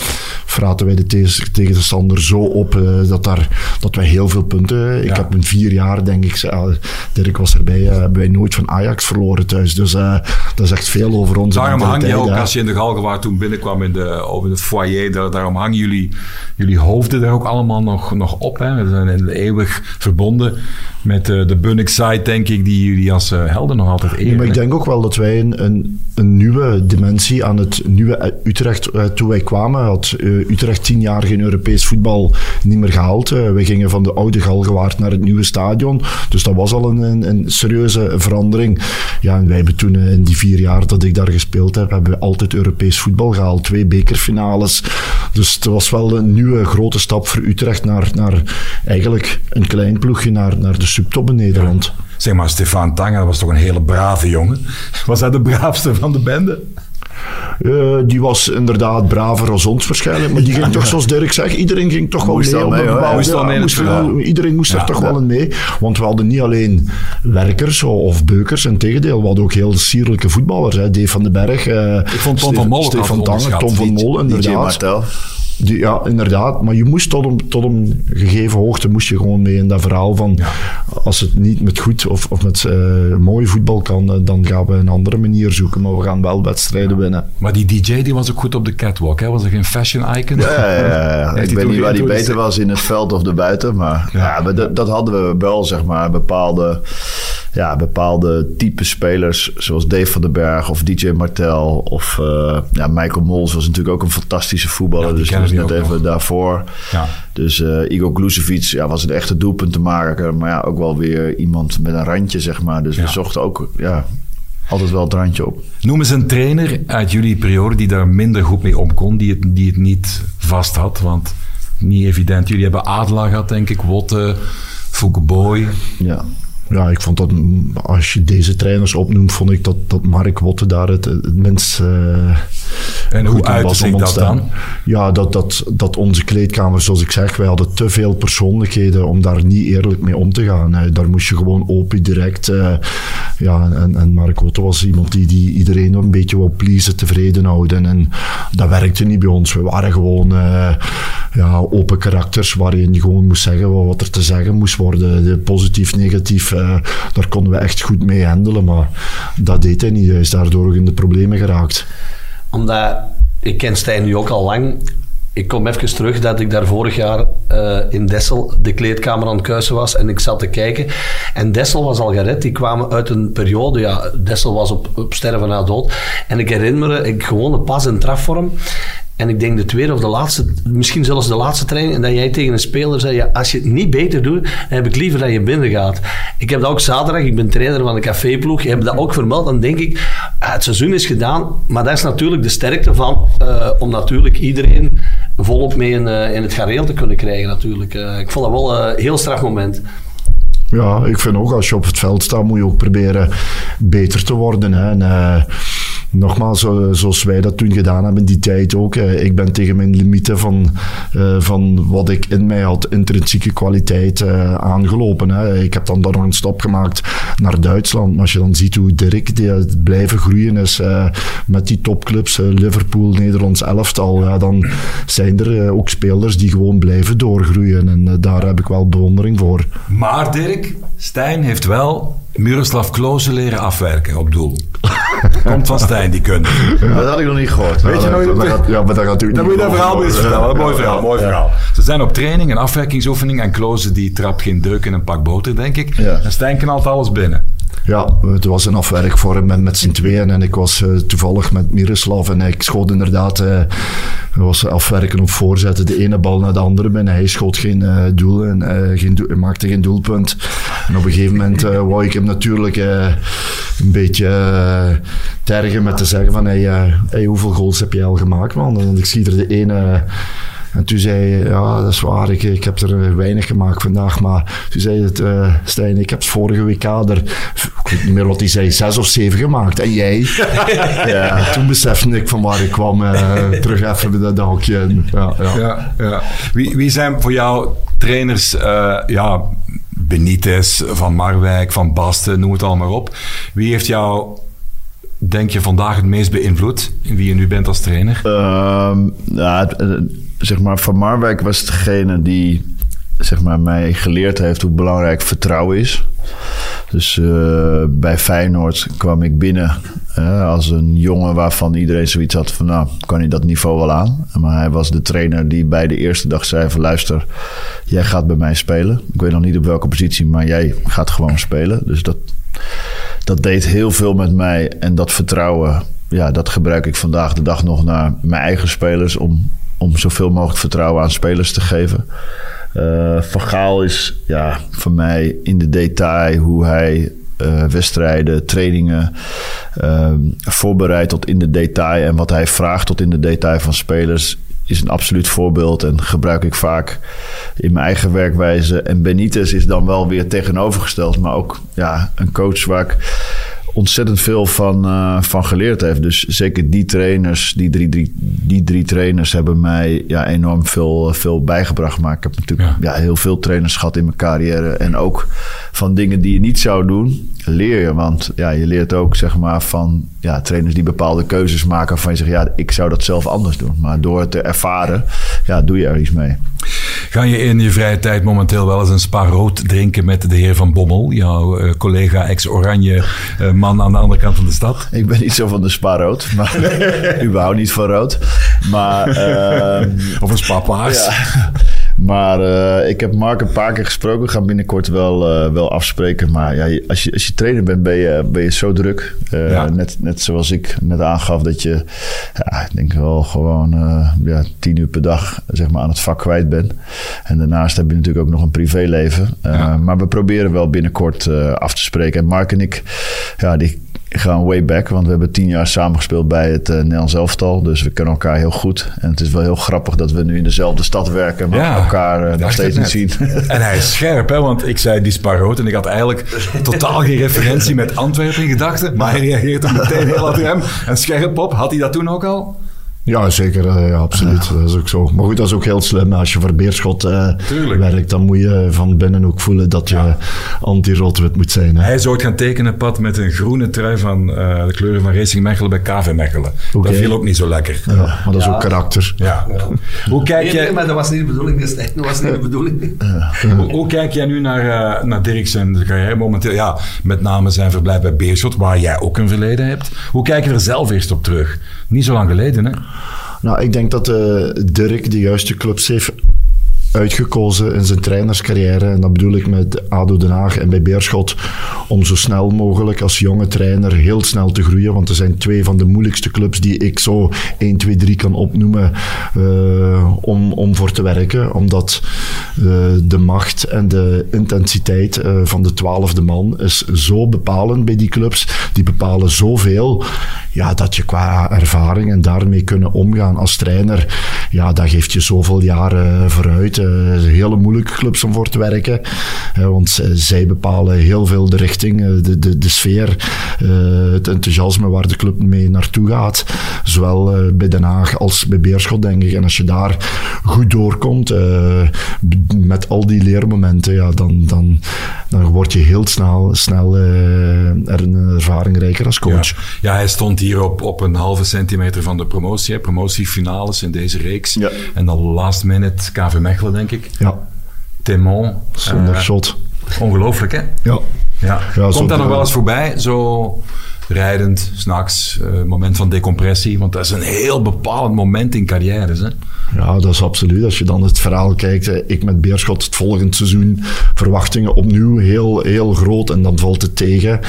fraten wij de tegenstander zo op uh, dat, daar, dat wij heel veel punten... Ik heb in vier jaar, denk ik, uh, Dirk was erbij, uh, hebben wij nooit van Ajax verloren thuis. Dus dat is echt veel over onze Daarom hang je ook, als je in de Galgenwaard toen binnenkwam in de, over het foyer, daar, daarom hangen jullie, jullie hoofden daar ook allemaal nog, nog op. Hè? We zijn eeuwig verbonden met de Bunnik-site, denk ik, die jullie als helden nog altijd eren. maar ik denk ook wel dat wij een, een, een nieuwe dimensie aan het nieuwe Utrecht, wij kwamen, had Utrecht tien jaar geen Europees voetbal niet meer gehaald. we gingen van de oude Galgenwaard naar het nieuwe stadion. Dus dat was al een, een, serieuze verandering. Ja, en wij hebben toen in die vier jaar dat ik daar gespeeld heb, hebben we altijd Europees voetbal gehaald. Twee bekerfinales. Dus het was wel een nieuwe grote stap voor Utrecht naar, naar eigenlijk een klein ploegje naar, naar de subtop in Nederland. Zeg maar, Stefan Tanger was toch een hele brave jongen? Was hij de braafste van de bende? Uh, die was inderdaad braver als ons waarschijnlijk. Maar die ging toch, zoals Dirk zegt, iedereen ging toch wel mee. mee ja, moest wel, iedereen moest er toch wel in mee. Want we hadden niet alleen werkers of beukers. Integendeel, we hadden ook heel sierlijke voetballers. Hè. Dave van den Berg. Uh, Ik vond Tom van Molen Stefan Tom van Molen, inderdaad ja, inderdaad. Maar je moest tot een, tot een gegeven hoogte moest je gewoon mee in dat verhaal van als het niet met goed of, of met uh, mooi voetbal kan, eh, dan gaan we een andere manier zoeken. Maar we gaan wel wedstrijden winnen. Maar die DJ die was ook goed op de catwalk, hè? Was er geen fashion icon? Ja, ja, ja. ik weet niet waar die beter was in het veld of erbuiten. Maar ja. dat, dat hadden we wel, zeg maar, bepaalde ja, bepaalde type spelers, zoals Dave van den Berg of DJ Martel of uh, ja, Michael Mols was natuurlijk ook een fantastische voetballer. Ja, dus dat was net even daarvoor. Ja. Dus uh, Igor Glusevic ja, was een echte doelpunt te maken, maar ja, ook wel weer iemand met een randje, zeg maar. Dus we zochten ook ja, altijd wel het randje op. Noem eens een trainer uit jullie periode die daar minder goed mee om kon, die het, die het niet vast had, want niet evident. Jullie hebben Adela gehad, denk ik, Wotte, Boy. Ja ja, ik vond dat, als je deze trainers opnoemt, vond ik dat, dat Mark Wotte daar het, het minst. Uh, en hoe uit zich dat dan? Ja, dat, dat, dat onze kleedkamer, zoals ik zeg, wij hadden te veel persoonlijkheden om daar niet eerlijk mee om te gaan. Daar moest je gewoon open, direct. Uh, ja, en, en Mark Wotte was iemand die, die iedereen een beetje wou pleasen, tevreden houden. En dat werkte niet bij ons. We waren gewoon uh, ja, open karakters waarin je gewoon moest zeggen wat er te zeggen moest worden. De positief, negatief uh, daar konden we echt goed mee handelen. Maar dat deed hij niet. Hij is daardoor ook in de problemen geraakt. Omdat, ik ken Stijn nu ook al lang. Ik kom even terug dat ik daar vorig jaar uh, in Dessel de kleedkamer aan het kuisen was en ik zat te kijken. En Dessel was al gered. Die kwamen uit een periode, ja, Dessel was op, op sterven na dood. En ik herinner me, ik gewoon een pas- en trafvorm. En ik denk de tweede of de laatste, misschien zelfs de laatste training, dat jij tegen een speler zei, ja, als je het niet beter doet, heb ik liever dat je binnen gaat. Ik heb dat ook zaterdag, ik ben trainer van de caféploeg, je hebt dat ook vermeld, dan denk ik, het seizoen is gedaan, maar dat is natuurlijk de sterkte van, uh, om natuurlijk iedereen volop mee in, uh, in het gareel te kunnen krijgen natuurlijk. Uh, ik vond dat wel een heel straf moment. Ja, ik vind ook als je op het veld staat, moet je ook proberen beter te worden. Hè. En, nogmaals, zoals wij dat toen gedaan hebben, die tijd ook. Ik ben tegen mijn limieten van, uh, van wat ik in mij had, intrinsieke kwaliteit, aangelopen. Ik heb dan daar nog een stap gemaakt naar Duitsland. Maar als je dan ziet hoe Dirk die blijven groeien is met die topclubs, Liverpool, Nederlands elftal, ja, dan zijn er ook spelers die gewoon blijven doorgroeien. En daar heb ik wel bewondering voor. Maar Dirk, Stijn heeft wel Miroslav Klose leren afwerken op doel. Komt van Stijn, die kunnen. Dat had ik nog niet gehoord. Weet je nou niet? Ja, maar dat gaat natuurlijk Dan moet je dat verhaal eens vertellen. Mooi verhaal, mooi verhaal. Ze zijn op training, een afwerkingsoefening. En Klose die trapt geen deuk in een pak boter, denk ik. En Stijn knalt alles binnen. Ja, het was een afwerkvorm met, met z'n tweeën. En ik was uh, toevallig met Miroslav. En ik schoot inderdaad... Uh, was afwerken op voorzetten. De ene bal naar de andere binnen. Hij schoot geen uh, doel en geen doel, maakte geen doelpunt. En op een gegeven moment wou ik hem natuurlijk een beetje uh, tergen met te zeggen van hey, uh, hey, hoeveel goals heb je al gemaakt man? En ik zie er de ene en toen zei hij, ja, dat is waar, ik, ik heb er weinig gemaakt vandaag. Maar toen zei het, uh, Stijn, ik heb vorige WK er, ik weet niet meer wat hij zei, zes of zeven gemaakt. En jij? ja, toen besefte ik van waar ik kwam, uh, terug even dat dagje. Ja, ja. ja, ja. Wie, wie zijn voor jou trainers, uh, ja, Benitez, Van Marwijk, Van Basten, noem het allemaal op. Wie heeft jou denk je vandaag het meest beïnvloed in wie je nu bent als trainer? Ja, zeg maar, Van Marwijk was degene die zeg maar, mij geleerd heeft hoe belangrijk vertrouwen is. Dus uh, bij Feyenoord kwam ik binnen uh, als een jongen waarvan iedereen zoiets had van... nou, kan hij dat niveau wel aan? Maar hij was de trainer die bij de eerste dag zei van... luister, jij gaat bij mij spelen. Ik weet nog niet op welke positie, maar jij gaat gewoon spelen. Dus dat, dat deed heel veel met mij. En dat vertrouwen, ja, dat gebruik ik vandaag de dag nog naar mijn eigen spelers... om, om zoveel mogelijk vertrouwen aan spelers te geven. Uh, Van Gaal is ja, voor mij in de detail hoe hij uh, wedstrijden, trainingen uh, voorbereidt tot in de detail. En wat hij vraagt tot in de detail van spelers is een absoluut voorbeeld en gebruik ik vaak in mijn eigen werkwijze. En Benitez is dan wel weer tegenovergesteld, maar ook ja, een coach waar ik ontzettend veel van, uh, van geleerd heeft. Dus zeker die trainers, die drie, drie, die drie trainers hebben mij ja, enorm veel, veel bijgebracht. Maar ik heb natuurlijk ja. ja. heel veel trainers gehad in mijn carrière. En ook van dingen die je niet zou doen, leer je. Want ja, je leert ook zeg maar, van ja, trainers die bepaalde keuzes maken. Van je zegt, ja, ik zou dat zelf anders doen. Maar door het te ervaren, ja, doe je er iets mee. Ga je in je vrije tijd momenteel wel eens een spa rood drinken met de heer Van Bommel, jouw uh, collega ex-Oranje uh, man aan de andere kant van de stad? Ik ben niet zo van de spa rood, maar überhaupt niet van rood. Maar, uh, of een spa paars. Ja. Maar uh, ik heb Mark een paar keer gesproken. We gaan binnenkort wel, uh, wel afspreken. Maar ja, als, je, als je trainer bent, ben je, ben je zo druk. Uh, ja. net, net zoals ik net aangaf, dat je, ja, ik denk wel gewoon ja, tien uur per dag zeg maar, aan het vak kwijt bent. En daarnaast heb je natuurlijk ook nog een privéleven. Ja. Maar we proberen wel binnenkort af te spreken. En Mark en ik, ja, die gaan way back, want we hebben tien jaar samengespeeld bij het uh, Nederlands elftal. Dus we kennen elkaar heel goed. En het is wel heel grappig dat we nu in dezelfde stad werken, maar ja, elkaar uh, nog steeds niet zien. En hij is scherp, hè? want ik zei die Sparroot en ik had eigenlijk totaal geen referentie met Antwerpen in gedachten. Maar hij reageert er meteen heel hem en scherp op. Had hij dat toen ook al? Ja, zeker. Uh, ja, absoluut. Ja. Dat is ook zo. Maar goed, dat is ook heel slim. Als je voor Beerschot uh, werkt, dan moet je van binnen ook voelen dat je ja. anti-roodwit moet zijn. Hè. Hij zou het gaan tekenen, Pat, met een groene trui van uh, de kleuren van Racing Mechelen bij KV Mechelen. Okay. Dat viel ook niet zo lekker. Ja, maar dat is ook karakter. Ja. Hoe kijk jij... Nee, maar dat was niet de bedoeling. Dat was niet de bedoeling. hoe, hoe, kijk jij nu naar, naar Dirk zijn carrière momenteel? Ja, met name zijn verblijf bij Beerschot, waar jij ook een verleden hebt. Hoe kijk je er zelf eerst op terug? Niet zo lang geleden, hè? Nou, ik denk dat uh, Dirk de juiste clubs heeft uitgekozen in zijn trainerscarrière. En dat bedoel ik met ADO Den Haag en bij Beerschot. Om zo snel mogelijk als jonge trainer heel snel te groeien. Want er zijn twee van de moeilijkste clubs die ik zo 1, 2, 3 kan opnoemen. Uh, om, om voor te werken. Omdat uh, de macht en de intensiteit uh, van de twaalfde man is zo bepalend bij die clubs. Die bepalen zoveel. Ja, dat je qua ervaring en daarmee kunnen omgaan als trainer. Ja, dat geeft je zoveel jaren vooruit. Uh, hele moeilijke clubs om voor te werken. Want zij bepalen heel veel de richting, uh, de, de, de sfeer, het enthousiasme waar de club mee naartoe gaat. Zowel bij Den Haag als bij Beerschot, denk ik. En als je daar goed doorkomt, met al die leermomenten, ja, dan, dan, dan word je heel snel, snel er een ervaringrijker als coach. Ja. ja, hij stond hier op, op een halve centimeter van de promotie, promotiefinales in deze reeks. Ja. En dan last minute KV Mechelen, denk ik. Ja. Temon. Zonder uh, shot. Ongelooflijk, hè? Ja. ja. ja Komt dat nog wel eens voorbij? Zo rijdend, s'nachts, uh, moment van decompressie. Want dat is een heel bepalend moment in carrières. Hè? Ja, dat is absoluut. Als je dan het verhaal kijkt, ik met Beerschot het volgende seizoen, verwachtingen opnieuw heel, heel groot en dan valt het tegen.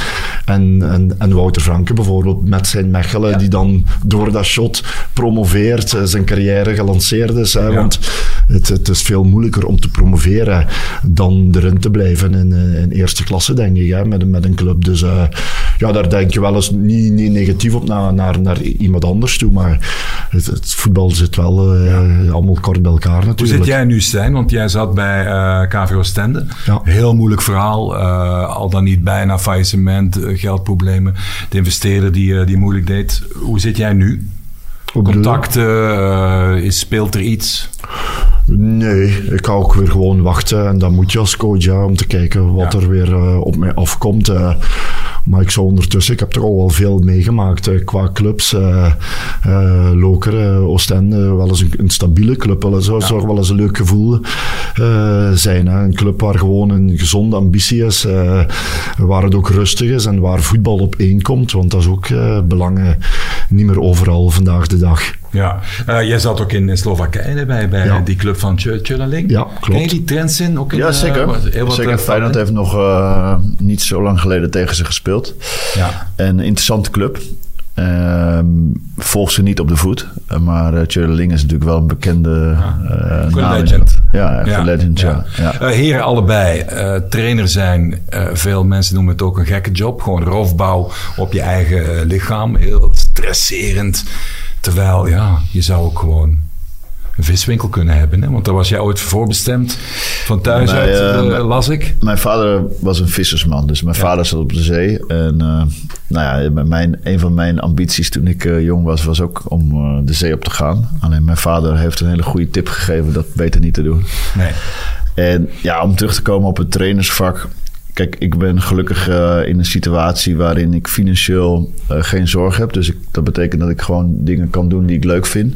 En, en, en Wouter Franke bijvoorbeeld met zijn Mechelen, ja. die dan door dat shot promoveert, zijn carrière gelanceerd is. Hè, ja. Want het, het is veel moeilijker om te promoveren dan erin te blijven in, in eerste klasse, denk ik, hè, met, met een club. Dus uh, ja, daar denk je wel eens niet, niet negatief op naar, naar, naar iemand anders toe. Maar het, het voetbal zit wel uh, allemaal kort bij elkaar natuurlijk. Hoe zit jij nu, Stijn? Want jij zat bij uh, KVO Stende. Ja. Heel moeilijk verhaal. Uh, al dan niet bijna faillissement, geldproblemen. De investeerder die, die moeilijk deed. Hoe zit jij nu? Contacten, speelt er iets? Nee, ik ga ook weer gewoon wachten. En dan moet je als coach ja, om te kijken wat Ja. er weer eh, op mij afkomt. eh. Maar ik zou ondertussen, ik heb toch al wel veel meegemaakt eh, qua clubs. eh eh, Lokeren, Oostende, wel eens een, een stabiele club. Wel eens, zou wel eens een leuk gevoel zijn. Hè. Een club waar gewoon een gezonde ambitie is. waar het ook rustig is en waar voetbal op één komt. Want dat is ook belangrijk. Niet meer overal vandaag de dag. Ja, Eh, jij zat ook in, in Slowakije bij, bij Ja. die club van Tjöleling. Ja, klopt. Ken je die trends in? Ook in Ja, eh, zeker. wat, zeker. eh, Feyenoord heeft nog niet zo lang geleden tegen ze gespeeld. Ja. En een interessante club. Ehm volg ze niet op de voet. Eh, Maar uh, Ling is natuurlijk wel een bekende eh, Ook een naam. legend. Ja, een legend, ja. ja. Eh, heren allebei, eh, trainer zijn, eh, veel mensen noemen het ook een gekke job. Gewoon roofbouw op je eigen eh, lichaam. Heel stresserend. Terwijl, ja, je zou ook gewoon een viswinkel kunnen hebben. Hè? Want daar was jij ooit voor voorbestemd. Van thuis Nee, uit, eh, eh, las ik. Mijn vader was een vissersman, dus mijn vader zat op de zee. En eh, nou ja, mijn, een van mijn ambities toen ik jong was, was ook om de zee op te gaan. Alleen mijn vader heeft een hele goede tip gegeven dat beter niet te doen. Nee. En ja, om terug te komen op het trainersvak. Kijk, ik ben gelukkig in een situatie waarin ik financieel geen zorg heb. Dus ik, dat betekent dat ik gewoon dingen kan doen die ik leuk vind.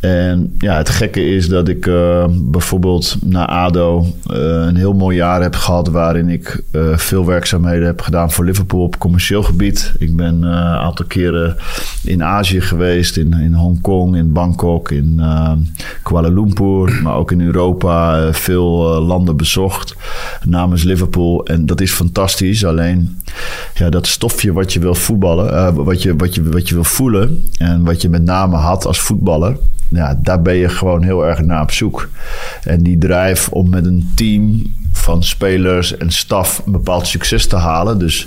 En ja, het gekke is dat ik eh, bijvoorbeeld na ADO eh, een heel mooi jaar heb gehad... waarin ik eh, veel werkzaamheden heb gedaan voor Liverpool op commercieel gebied. Ik ben een aantal keren in Azië geweest, in, in Hongkong, in Bangkok, in Kuala Lumpur... maar ook in Europa veel landen bezocht namens Liverpool. En dat is fantastisch, alleen ja, dat stofje wat je wil voetballen... eh, wat, je, wat, je, wat je wil voelen en wat je met name had als voetballer ja, daar ben je gewoon heel erg naar op zoek. En die drive om met een team van spelers en staf een bepaald succes te halen. Dus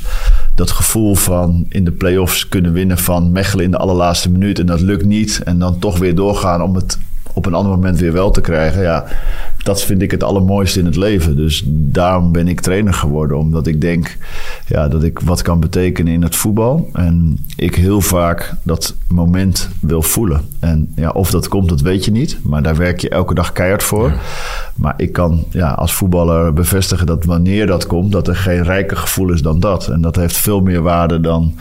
dat gevoel van in de play-offs kunnen winnen van Mechelen in de allerlaatste minuut. En dat lukt niet. En dan toch weer doorgaan om het op een ander moment weer wel te krijgen. Ja, dat vind ik het allermooiste in het leven. Dus daarom ben ik trainer geworden. Omdat ik denk ja, dat ik wat kan betekenen in het voetbal. En ik heel vaak dat moment wil voelen. En ja, of dat komt, dat weet je niet. Maar daar werk je elke dag keihard voor. Maar ik kan ja, als voetballer bevestigen dat wanneer dat komt... dat er geen rijker gevoel is dan dat. En dat heeft veel meer waarde dan,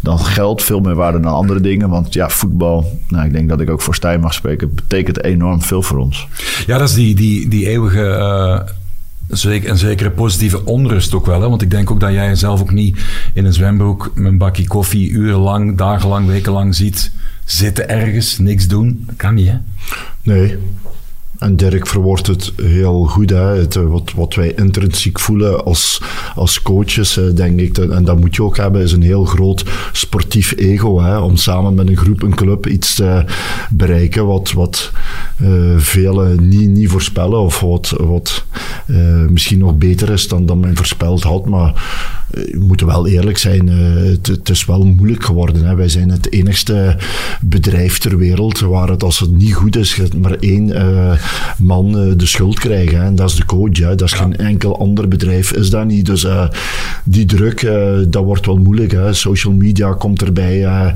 dan geld. Veel meer waarde dan andere dingen. Want ja, voetbal, nou, ik denk dat ik ook voor Stijn mag spreken... betekent enorm veel voor ons. Ja, dat is die, die, die eeuwige... eh, zeker, een zekere positieve onrust ook wel. Hè? Want ik denk ook dat jij jezelf ook niet in een zwembroek... met een bakje koffie urenlang, dagenlang, wekenlang ziet zitten ergens, niks doen. Dat kan niet, hè? Nee. En Dirk verwoordt het heel goed. Hè. Het, eh, wat, wat wij intrinsiek voelen als, als coaches, denk ik, en dat moet je ook hebben, is een heel groot sportief ego. Hè, om samen met een groep, een club, iets te bereiken wat, wat eh, velen niet, niet voorspellen. Of wat, wat eh, misschien nog beter is dan, dan men voorspeld had. Maar we moeten wel eerlijk zijn, eh, het, het is wel moeilijk geworden. Hè. Wij zijn het enigste bedrijf ter wereld waar het, als het niet goed is, maar één eh, man eh, de schuld krijgen. Hè. En dat is de coach. Hè. Dat is geen enkel ander bedrijf, is dat niet. Dus eh, die druk, eh, dat wordt wel moeilijk. Hè. Social media komt erbij. eh,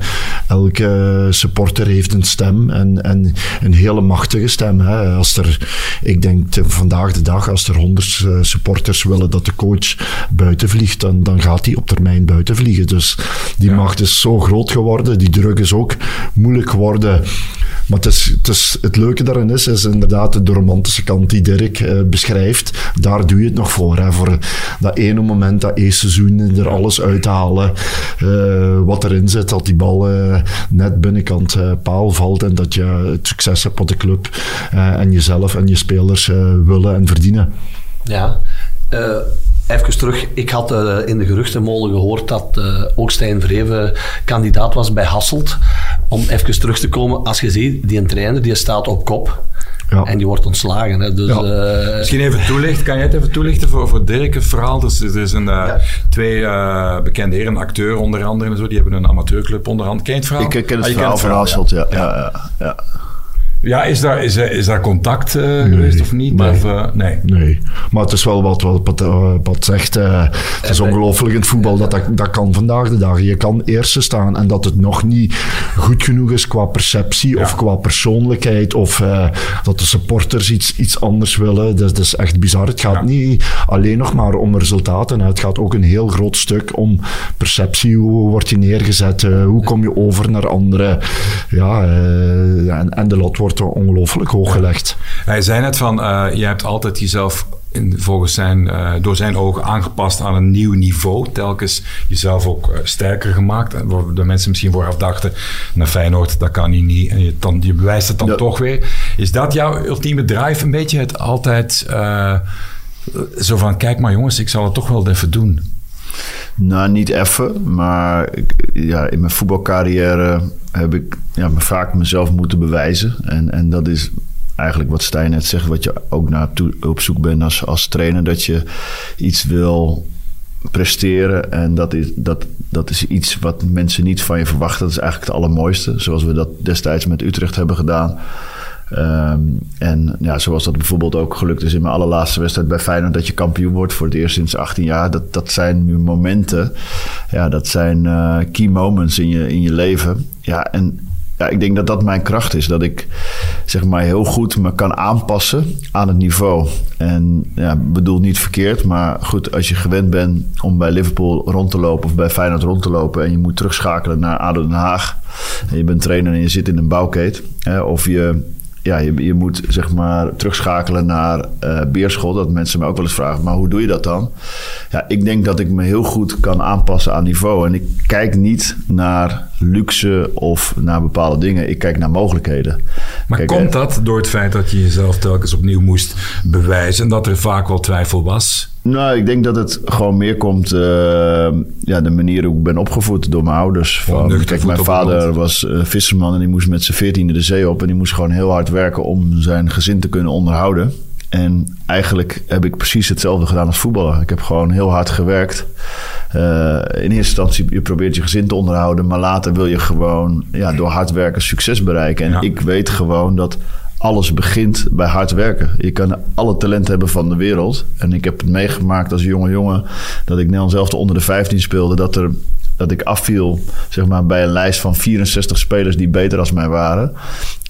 elke supporter heeft een stem en, en een hele machtige stem. Hè. Als er, ik denk vandaag de dag, als er honderd eh, supporters willen dat de coach buiten vliegt, dan, dan gaat hij op termijn buiten vliegen. Dus die macht is zo groot geworden. Die druk is ook moeilijk geworden. Maar het, is, het, is, het leuke daarin is, is inderdaad de romantische kant die Dirk eh, beschrijft. Daar doe je het nog voor. Hè, voor dat ene moment, dat eerste seizoen, er alles uithalen. eh, wat erin zit, dat die bal eh, net binnenkant eh, paal valt. En dat je het succes hebt wat de club eh, en jezelf en je spelers eh, willen en verdienen. Ja. Even terug. Ik had eh, in de geruchtenmolen gehoord dat eh, ook Stijn Vreven kandidaat was bij Hasselt. Om even terug te komen. Als je ziet, die een trainer die staat op kop. Ja. En die wordt ontslagen. Hè. Dus, Ja. eh, Misschien even toelichten. Kan jij het even toelichten voor, voor Dirk het verhaal? Dus er is een, eh, twee eh, bekende heren, een acteur onder andere en zo. Die hebben een amateurclub onderhand. Ken je het verhaal? Ik ken het Ah, verhaal kent van ja. Hasselt, ja. Ja. Is daar, is, er- is daar contact eh, geweest of niet? nee. Of, eh, nee. Nee, maar het is wel wat wat Pat, eh, Pat zegt. eh, het is ongelooflijk in het voetbal dat, dat dat kan vandaag de dag. Je kan eerste staan en dat het nog niet goed genoeg is qua perceptie of qua persoonlijkheid of eh, dat de supporters iets, iets anders willen. Dat, dat is echt bizar. Het gaat Ja. niet alleen nog maar om resultaten. Het gaat ook een heel groot stuk om perceptie. Hoe word je neergezet? hoe kom je over naar anderen? Ja, eh, en, en de lat wordt ongelooflijk hoog gelegd. Hij zei net van, eh je hebt altijd jezelf in, volgens zijn, eh, door zijn ogen aangepast aan een nieuw niveau. Telkens jezelf ook eh, sterker gemaakt. Waar de mensen misschien vooraf dachten, naar Feyenoord, dat kan hij niet. En je, dan, je bewijst het dan Ja. toch weer. Is dat jouw ultieme drive een beetje? Het altijd zo van, kijk maar jongens, ik zal het toch wel even doen. Nou, niet even, maar ja, in mijn voetbalcarrière heb ik ja, vaak mezelf moeten bewijzen. En, en dat is eigenlijk wat Stijn net zegt, wat je ook naar toe, op zoek bent als, als trainer, dat je iets wil presteren. En dat is, dat, dat is iets wat mensen niet van je verwachten. Dat is eigenlijk het allermooiste, zoals we dat destijds met Utrecht hebben gedaan. Ehm, en ja, zoals dat bijvoorbeeld ook gelukt is in mijn allerlaatste wedstrijd bij Feyenoord... dat je kampioen wordt voor het eerst sinds 18 jaar. Dat, dat zijn nu momenten, ja, dat zijn eh, key moments in je, in je leven. Ja, en ja, ik denk dat dat mijn kracht is. Dat ik zeg maar heel goed me kan aanpassen aan het niveau. En ja, bedoel niet verkeerd, maar goed, als je gewend bent om bij Liverpool rond te lopen of bij Feyenoord rond te lopen en je moet terugschakelen naar ADO Den Haag en je bent trainer en je zit in een bouwkeet, hè, of je ja, je, je moet zeg maar terugschakelen naar eh Beerschot. Dat mensen me ook wel eens vragen, maar hoe doe je dat dan? Ja, ik denk dat ik me heel goed kan aanpassen aan niveau. En ik kijk niet naar luxe of naar bepaalde dingen. Ik kijk naar mogelijkheden. Maar Kijk, komt dat door het feit dat je jezelf telkens opnieuw moest bewijzen... en dat er vaak wel twijfel was? Nou, ik denk dat het gewoon meer komt... eh, ja, de manier hoe ik ben opgevoed door mijn ouders. Van, kijk, mijn vader was eh, visserman en die moest met zijn veertiende de zee op. En die moest gewoon heel hard werken om zijn gezin te kunnen onderhouden. En eigenlijk heb ik precies hetzelfde gedaan als voetballer. Ik heb gewoon heel hard gewerkt. Eh, in eerste instantie, je probeert je gezin te onderhouden. Maar later wil je gewoon ja, door hard werken succes bereiken. En Ja. ik weet gewoon dat alles begint bij hard werken. Je kan alle talent hebben van de wereld. En ik heb het meegemaakt als jonge jongen... dat ik Nederland zelf onder de 15 speelde... dat, er, dat ik afviel zeg maar, bij een lijst van 64 spelers... die beter als mij waren.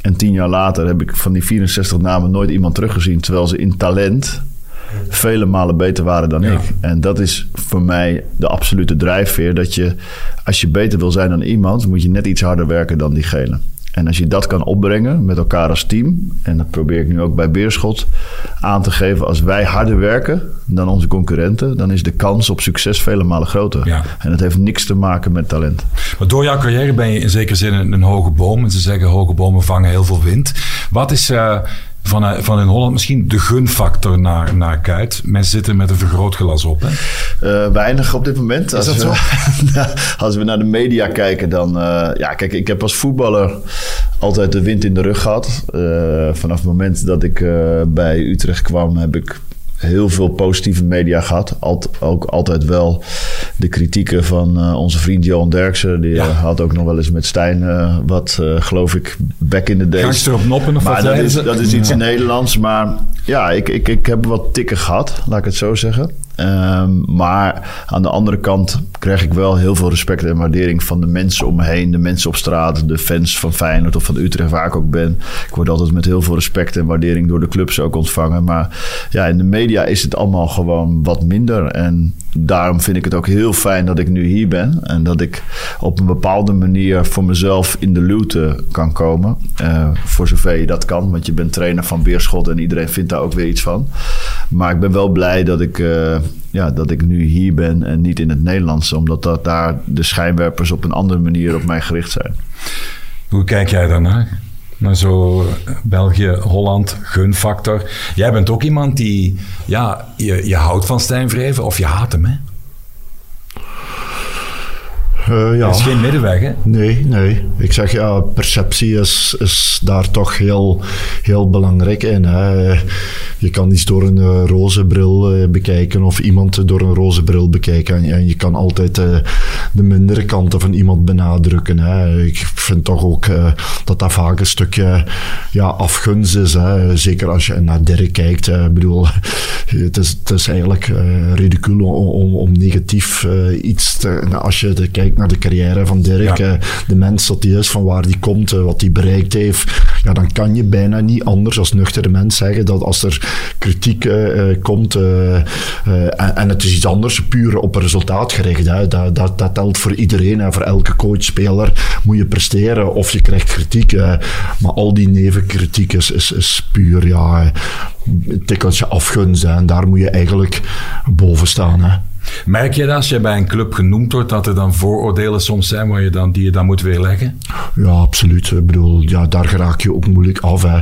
En tien jaar later heb ik van die 64 namen nooit iemand teruggezien... terwijl ze in talent vele malen beter waren dan Ja. ik. En dat is voor mij de absolute drijfveer. Dat je, als je beter wil zijn dan iemand, moet je net iets harder werken dan diegene. En als je dat kan opbrengen met elkaar als team, en dat probeer ik nu ook bij Beerschot aan te geven, als wij harder werken dan onze concurrenten, dan is de kans op succes vele malen groter. Ja. En dat heeft niks te maken met talent. Maar door jouw carrière ben je in zekere zin een, een hoge boom. En ze zeggen hoge bomen vangen heel veel wind. Wat is eh, van, eh, van in Holland misschien de gunfactor naar, naar Kuit? Mensen zitten met een vergrootglas op. Hè? Eh, weinig op dit moment. Als we, als we naar de media kijken, dan... eh, ja, kijk, ik heb als voetballer altijd de wind in de rug gehad. Eh, vanaf het moment dat ik bij Utrecht kwam, heb ik heel veel positieve media gehad. Alt, ook altijd wel de kritieken van eh, onze vriend Johan Derksen. Die Ja. eh, had ook nog wel eens met Stijn eh, wat, geloof ik, back in the days. Gangster op noppen of Maar wat dat zeiden is, ze? dat is iets Nederlands. Maar ja, ik, ik, ik heb wat tikken gehad, laat ik het zo zeggen. Ehm, maar aan de andere kant krijg ik wel heel veel respect en waardering van de mensen om me heen. De mensen op straat, de fans van Feyenoord of van Utrecht waar ik ook ben. Ik word altijd met heel veel respect en waardering door de clubs ook ontvangen. Maar ja, in de media is het allemaal gewoon wat minder. En daarom vind ik het ook heel fijn dat ik nu hier ben. En dat ik op een bepaalde manier voor mezelf in de luwte kan komen. Eh, voor zover je dat kan. Want je bent trainer van Beerschot en iedereen vindt daar ook weer iets van. Maar ik ben wel blij dat ik, eh, ja, dat ik nu hier ben en niet in het Nederlands. Omdat dat daar de schijnwerpers op een andere manier op mij gericht zijn. Hoe kijk jij daarnaar? Naar zo België, Holland, gunfactor. Jij bent ook iemand die, ja, je, je houdt van Stijn Vreven of je haat hem, hè? Eh, ja. Er is geen middenweg, hè? Nee, nee. Ik zeg ja, perceptie is, is daar toch heel, heel belangrijk in. Hè. Je kan iets door een uh, roze bril uh, bekijken of iemand door een roze bril bekijken. En, en je kan altijd de mindere kanten van iemand benadrukken. Hè. Ik vind toch ook dat dat vaak een stukje ja, afgunst is. Hè. Zeker als je naar Dirk kijkt. Ik bedoel, het is, het is eigenlijk ridicule om, om, om negatief iets te... Als je kijkt naar de carrière van Dirk, ja. de mens dat hij is, van waar hij komt, wat hij bereikt heeft, ja, dan kan je bijna niet anders als nuchtere mens zeggen dat als er kritiek uh, komt uh, en, en, het is iets anders, puur op een resultaat gericht. Hè. Dat, dat, dat telt voor iedereen en voor elke coach, speler moet je presteren of je krijgt kritiek. maar al die nevenkritiek is, is, is puur ja, een tikkeltje afgunst en daar moet je eigenlijk boven staan. Hè. Merk je dat als je bij een club genoemd wordt, dat er dan vooroordelen soms zijn waar je dan, die je dan moet weerleggen? Ja, absoluut. Ik bedoel, ja, daar raak je ook moeilijk af. Hè.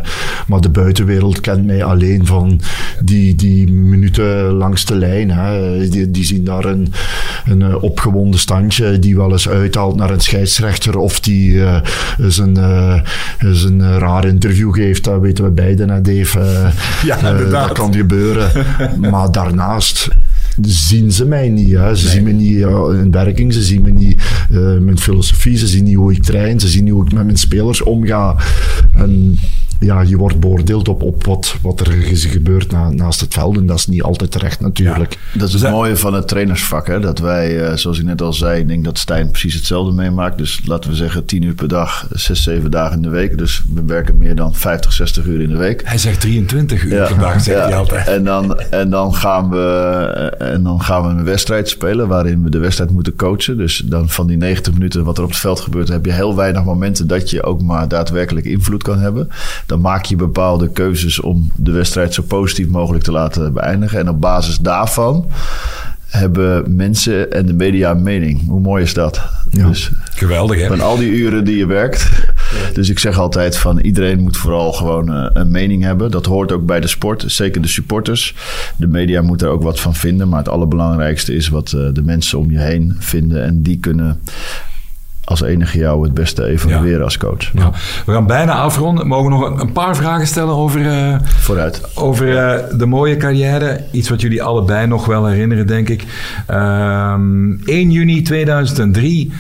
Maar de buitenwereld kent mij alleen van die, die minuten langs de lijn. Hè. Die, die zien daar een, een uh, opgewonden standje die wel eens uithaalt naar een scheidsrechter of die uh, eens, een, uh, eens een raar interview geeft. Dat weten we beiden, hè, Dave. ja, inderdaad. dat kan gebeuren. maar daarnaast zien ze mij niet. Hè. Ze nee. zien me niet in werking, ze zien me niet uh, mijn filosofie, ze zien niet hoe ik train, ze zien niet hoe ik met mijn spelers omga. En ja, je wordt beoordeeld op, op wat, wat er gebeurt na, naast het veld. En dat is niet altijd terecht natuurlijk. Ja, dat is het mooie van het trainersvak. Hè? Dat wij, uh, zoals ik net al zei, ik denk dat Stijn precies hetzelfde meemaakt. Dus laten we zeggen 10 uur per dag, 6, 7 dagen in de week. Dus we werken meer dan 50, 60 uur in de week. Hij zegt 23 uur ja, per dag, zegt hij altijd. En dan, en, dan gaan we, en dan gaan we een wedstrijd spelen waarin we de wedstrijd moeten coachen. Dus dan van die 90 minuten wat er op het veld gebeurt, heb je heel weinig momenten dat je ook maar daadwerkelijk invloed kan hebben dan maak je bepaalde keuzes om de wedstrijd zo positief mogelijk te laten beëindigen. En op basis daarvan hebben mensen en de media een mening. Hoe mooi is dat? Ja. Dus, Geweldig, hè? Van al die uren die je werkt. Dus ik zeg altijd van iedereen moet vooral gewoon uh, een mening hebben. Dat hoort ook bij de sport, zeker de supporters. De media moeten er ook wat van vinden. Maar het allerbelangrijkste is wat uh, de mensen om je heen vinden. En die kunnen als enige jou het beste evalueren ja. als coach. Ja. We gaan bijna afronden. Mogen we nog een paar vragen stellen over, uh, Vooruit. over uh, de mooie carrière? Iets wat jullie allebei nog wel herinneren, denk ik. Um, 1 juni 2003,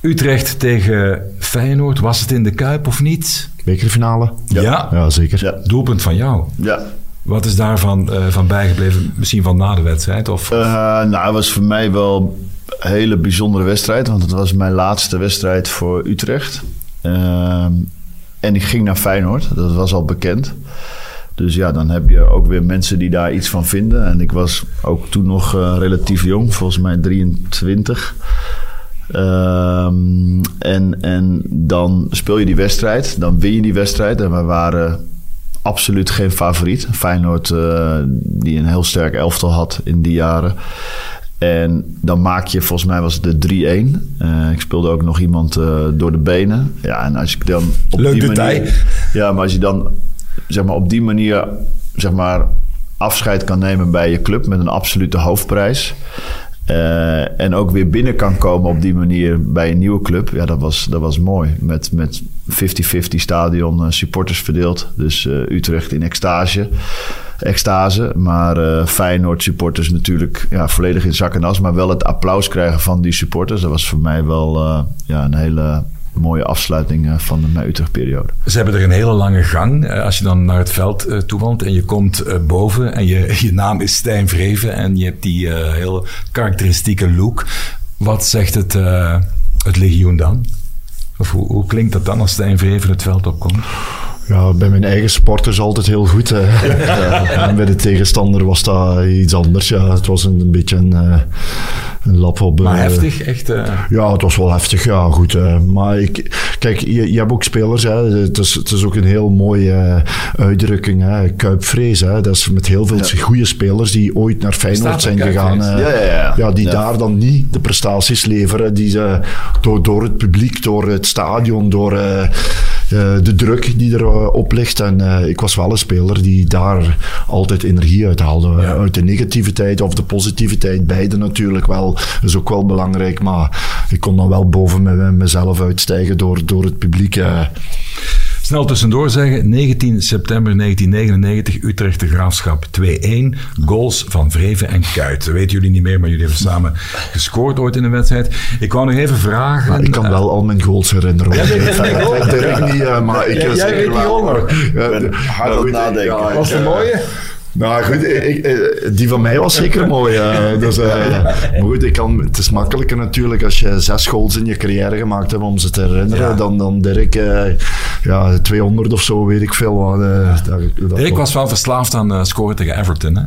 Utrecht tegen Feyenoord. Was het in de Kuip of niet? Bekerfinale. Ja. Ja, ja zeker. Ja. Doelpunt van jou. Ja. Wat is daarvan uh, van bijgebleven? Misschien van na de wedstrijd? Of? nou, het was voor mij wel hele bijzondere wedstrijd, want het was mijn laatste wedstrijd voor Utrecht. Uh, en ik ging naar Feyenoord, dat was al bekend. Dus ja, dan heb je ook weer mensen die daar iets van vinden. En ik was ook toen nog uh, relatief jong, volgens mij 23. Um, en, en dan speel je die wedstrijd, dan win je die wedstrijd. En we waren absoluut geen favoriet. Feyenoord, uh, die een heel sterk elftal had in die jaren. En dan maak je, volgens mij was het de 3-1. Uh, ik speelde ook nog iemand uh, door de benen. Ja, en als ik dan op Leuk die detail. manier. Ja, maar als je dan zeg maar, op die manier zeg maar, afscheid kan nemen bij je club met een absolute hoofdprijs. Uh, en ook weer binnen kan komen op die manier bij een nieuwe club. Ja, dat was, dat was mooi. Met, met 50-50 stadion supporters verdeeld. Dus Utrecht in extase extase. Maar Feyenoord supporters natuurlijk ja, volledig in zak en as. Maar wel het applaus krijgen van die supporters. Dat was voor mij wel ja, een hele mooie afsluiting uh, van de Utrecht-periode. Ze hebben er een hele lange gang. als je dan naar het veld uh, toewandelt en je komt uh, boven en je, je naam is Stijn Vreven en je hebt die heel karakteristieke look. Wat zegt het, het legioen dan? Of hoe, hoe, klinkt dat dan als Stijn Vreven het veld opkomt? Ja, bij mijn eigen sport is altijd heel goed. Ja, en bij de tegenstander was dat iets anders. Ja, het was een, een beetje een, uh, een lap op... Maar uh, heftig, echt? Uh... Ja, het was wel heftig. Ja, goed. maar ik, kijk, je, je hebt ook spelers. Hè. Het, is, het is ook een heel mooie uitdrukking. Hè. Kuipvrees. Hè. Dat is met heel veel ja. goede spelers die ooit naar Feyenoord zijn gegaan. Ja, ja, ja. ja, die daar dan niet de prestaties leveren. Die ze door, door het publiek, door het stadion, door uh, de druk die erop uh, ligt. En uh, ik was wel een speler die daar altijd energie uit haalde. Ja. Uit de negativiteit of de positiviteit, beide natuurlijk wel. Dat is ook wel belangrijk. Maar ik kon dan wel boven me, mezelf uitstijgen door, door het publiek. Eh. Snel tussendoor zeggen, 19 september 1999, Utrecht de Graafschap 2-1. Goals van Vreven en Kuit. Dat weten jullie niet meer, maar jullie hebben samen gescoord ooit in een wedstrijd. Ik wou nog even vragen... Maar ik kan wel al mijn goals herinneren. Ja, goals? Dirk niet, eh, maar ik kan jij zeker weet die wel. goal nog? Ja, Hard op goed, nadenken. ja, Was ik, het een eh, mooie? Nou goed, ik, ik- die van mij was zeker mooi. eh, dus, eh, maar goed, ik kan, het is makkelijker natuurlijk als je zes goals in je carrière gemaakt hebt om ze te herinneren. Ja. Dan, dan Dirk, eh, ja, 200 of zo, weet ik veel. eh, dat, dat- Dirk was wel verslaafd aan eh, scoren tegen Everton, hè?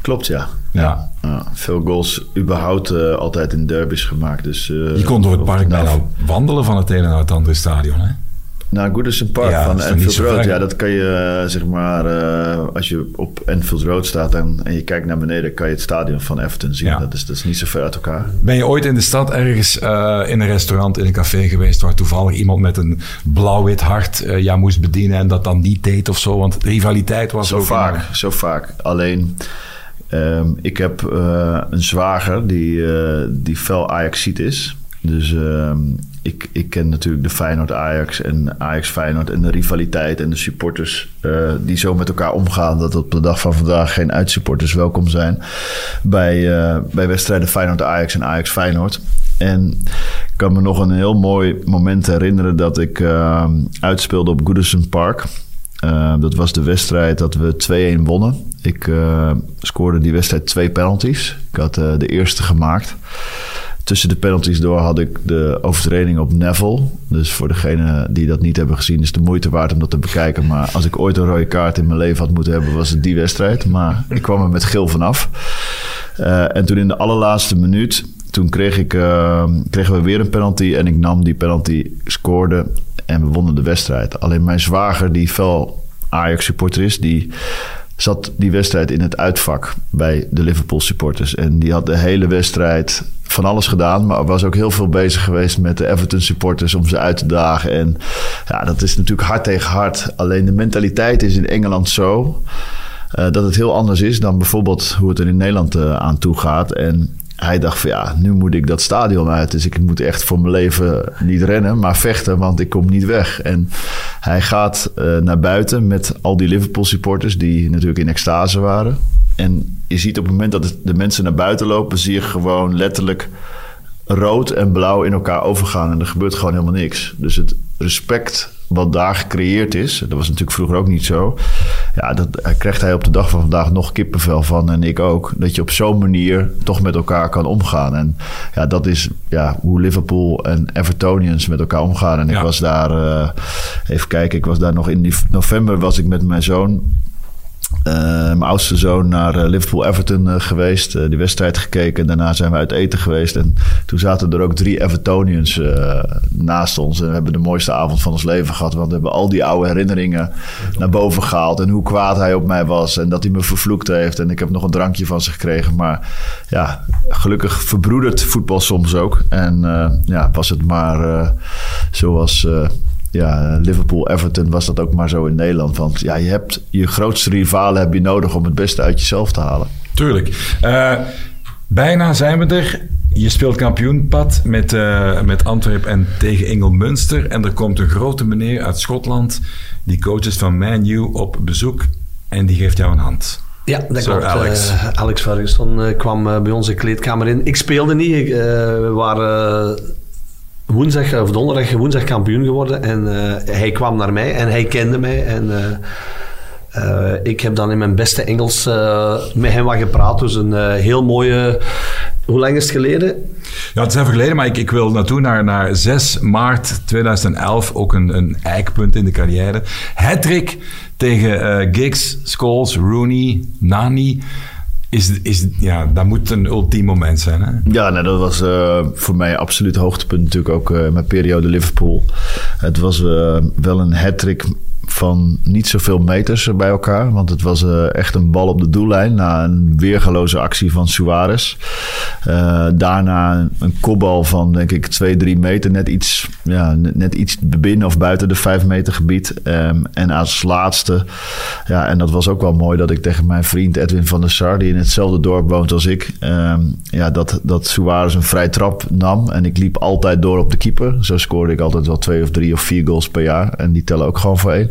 Klopt, ja. Ja. Ja, veel goals überhaupt eh, altijd in derbies gemaakt. Dus, eh, Je kon door het park nou, bijna wandelen van het ene naar het andere stadion, hè? Naar Goodison Park Ja, van Enfield Road. Ja, dat kan je eh, zeg maar, eh, als je op Enfield Road staat en, en je kijkt naar beneden, kan je het stadion van Everton zien. Ja. Dat, is, dat is niet zo ver uit elkaar. Ben je ooit in de stad ergens eh, in een restaurant, in een café geweest waar toevallig iemand met een blauw-wit hart jou moest bedienen en dat dan niet deed of zo? Want rivaliteit was Zo ook vaak, zo vaak. Alleen, ehm, ik heb een zwager die, die fel Ajaxiet is. Dus ehm, ik, ik ken natuurlijk de Feyenoord-Ajax en Ajax-Feyenoord... en de rivaliteit en de supporters eh, die zo met elkaar omgaan... dat op de dag van vandaag geen uitsupporters welkom zijn... bij, eh, bij wedstrijden Feyenoord-Ajax en Ajax-Feyenoord. En ik kan me nog een heel mooi moment herinneren... dat ik ehm, uitspeelde op Goodison Park... Dat was de wedstrijd dat we 2-1 wonnen. Ik scoorde die wedstrijd twee penalties. Ik had de eerste gemaakt. Tussen de penalties door had ik de overtreding op Neville. Dus voor degenen die dat niet hebben gezien, is de moeite waard om dat te bekijken. Maar als ik ooit een rode kaart in mijn leven had moeten hebben, was het die wedstrijd. Maar ik kwam er met geel vanaf. Uh, en toen in de allerlaatste minuut, toen kreeg ik, uh, kregen we weer een penalty. En ik nam die penalty, scoorde en we wonnen de wedstrijd. Alleen mijn zwager, die fel Ajax supporter is, die zat die wedstrijd in het uitvak bij de Liverpool supporters. En die had de hele wedstrijd van alles gedaan, maar was ook heel veel bezig geweest met de Everton supporters om ze uit te dagen. En ja, dat is natuurlijk hard tegen hard. Alleen de mentaliteit is in Engeland zo uh, dat het heel anders is dan bijvoorbeeld hoe het er in Nederland uh, aan toe gaat. En hij dacht van ja, nu moet ik dat stadion uit. Dus ik moet echt voor mijn leven niet rennen, maar vechten, want ik kom niet weg. En hij gaat uh, naar buiten met al die Liverpool supporters die natuurlijk in extase waren. En je ziet op het moment dat de mensen naar buiten lopen, zie je gewoon letterlijk rood en blauw in elkaar overgaan. En er gebeurt gewoon helemaal niks. Dus het respect wat daar gecreëerd is, dat was natuurlijk vroeger ook niet zo. Ja, dat krijgt hij op de dag van vandaag nog kippenvel van en ik ook. Dat je op zo'n manier toch met elkaar kan omgaan. En ja, dat is ja, hoe Liverpool en Evertonians met elkaar omgaan. En ik was daar, uh, even kijken, ik was daar nog in november was ik met mijn zoon mijn oudste zoon naar uh, Liverpool-Everton uh, geweest. die wedstrijd gekeken. Daarna zijn we uit eten geweest. En toen zaten er ook drie Evertonians naast ons. En we hebben de mooiste avond van ons leven gehad. Want we hebben al die oude herinneringen naar boven gehaald. En hoe kwaad hij op mij was. En dat hij me vervloekt heeft. En ik heb nog een drankje van ze gekregen. Maar ja, gelukkig verbroedert voetbal soms ook. En ja, was het maar zoals ja, Liverpool-Everton was dat ook maar zo in Nederland. Want ja, je hebt je grootste rivalen heb je nodig om het beste uit jezelf te halen. Tuurlijk. Uh, bijna zijn we er. Je speelt kampioenpad met, uh, met Antwerpen en tegen Engel Münster. En er komt een grote meneer uit Schotland. Die coach is van Man U op bezoek. En die geeft jou een hand. Ja, dat Sir klopt. Alex. Uh, Alex Ferguson uh, kwam uh, bij onze kleedkamer in. Ik speelde niet. Ik, we waren woensdag of donderdag woensdag kampioen geworden. En hij kwam naar mij en hij kende mij. En uh, ik heb dan in mijn beste Engels met hem wat gepraat. Dus een heel mooie. Hoe lang is het geleden? Ja, het is even geleden, maar ik, ik wil naartoe naar, naar 6 maart 2011. Ook een, een eikpunt in de carrière. Hattrick tegen Giggs, Scholes, Rooney, Nani. Is, is, ja, dat moet een ultiem moment zijn. Hè? Ja, dat was uh, voor mij absoluut hoogtepunt natuurlijk ook uh, mijn periode Liverpool. Het was uh, wel een hat-trick van niet zoveel meters bij elkaar. Want het was eh, echt een bal op de doellijn na een weergeloze actie van Suarez. Uh, daarna een kopbal van denk ik 2, 3 meter. Net iets, ja, net iets binnen of buiten de 5 meter gebied. Um, en als laatste, ja, en dat was ook wel mooi dat ik tegen mijn vriend Edwin van der Sar, die in hetzelfde dorp woont als ik, um, ja, dat, dat Suarez een vrij trap nam. En ik liep altijd door op de keeper. Zo scoorde ik altijd wel twee of drie of vier goals per jaar. En die tellen ook gewoon voor één.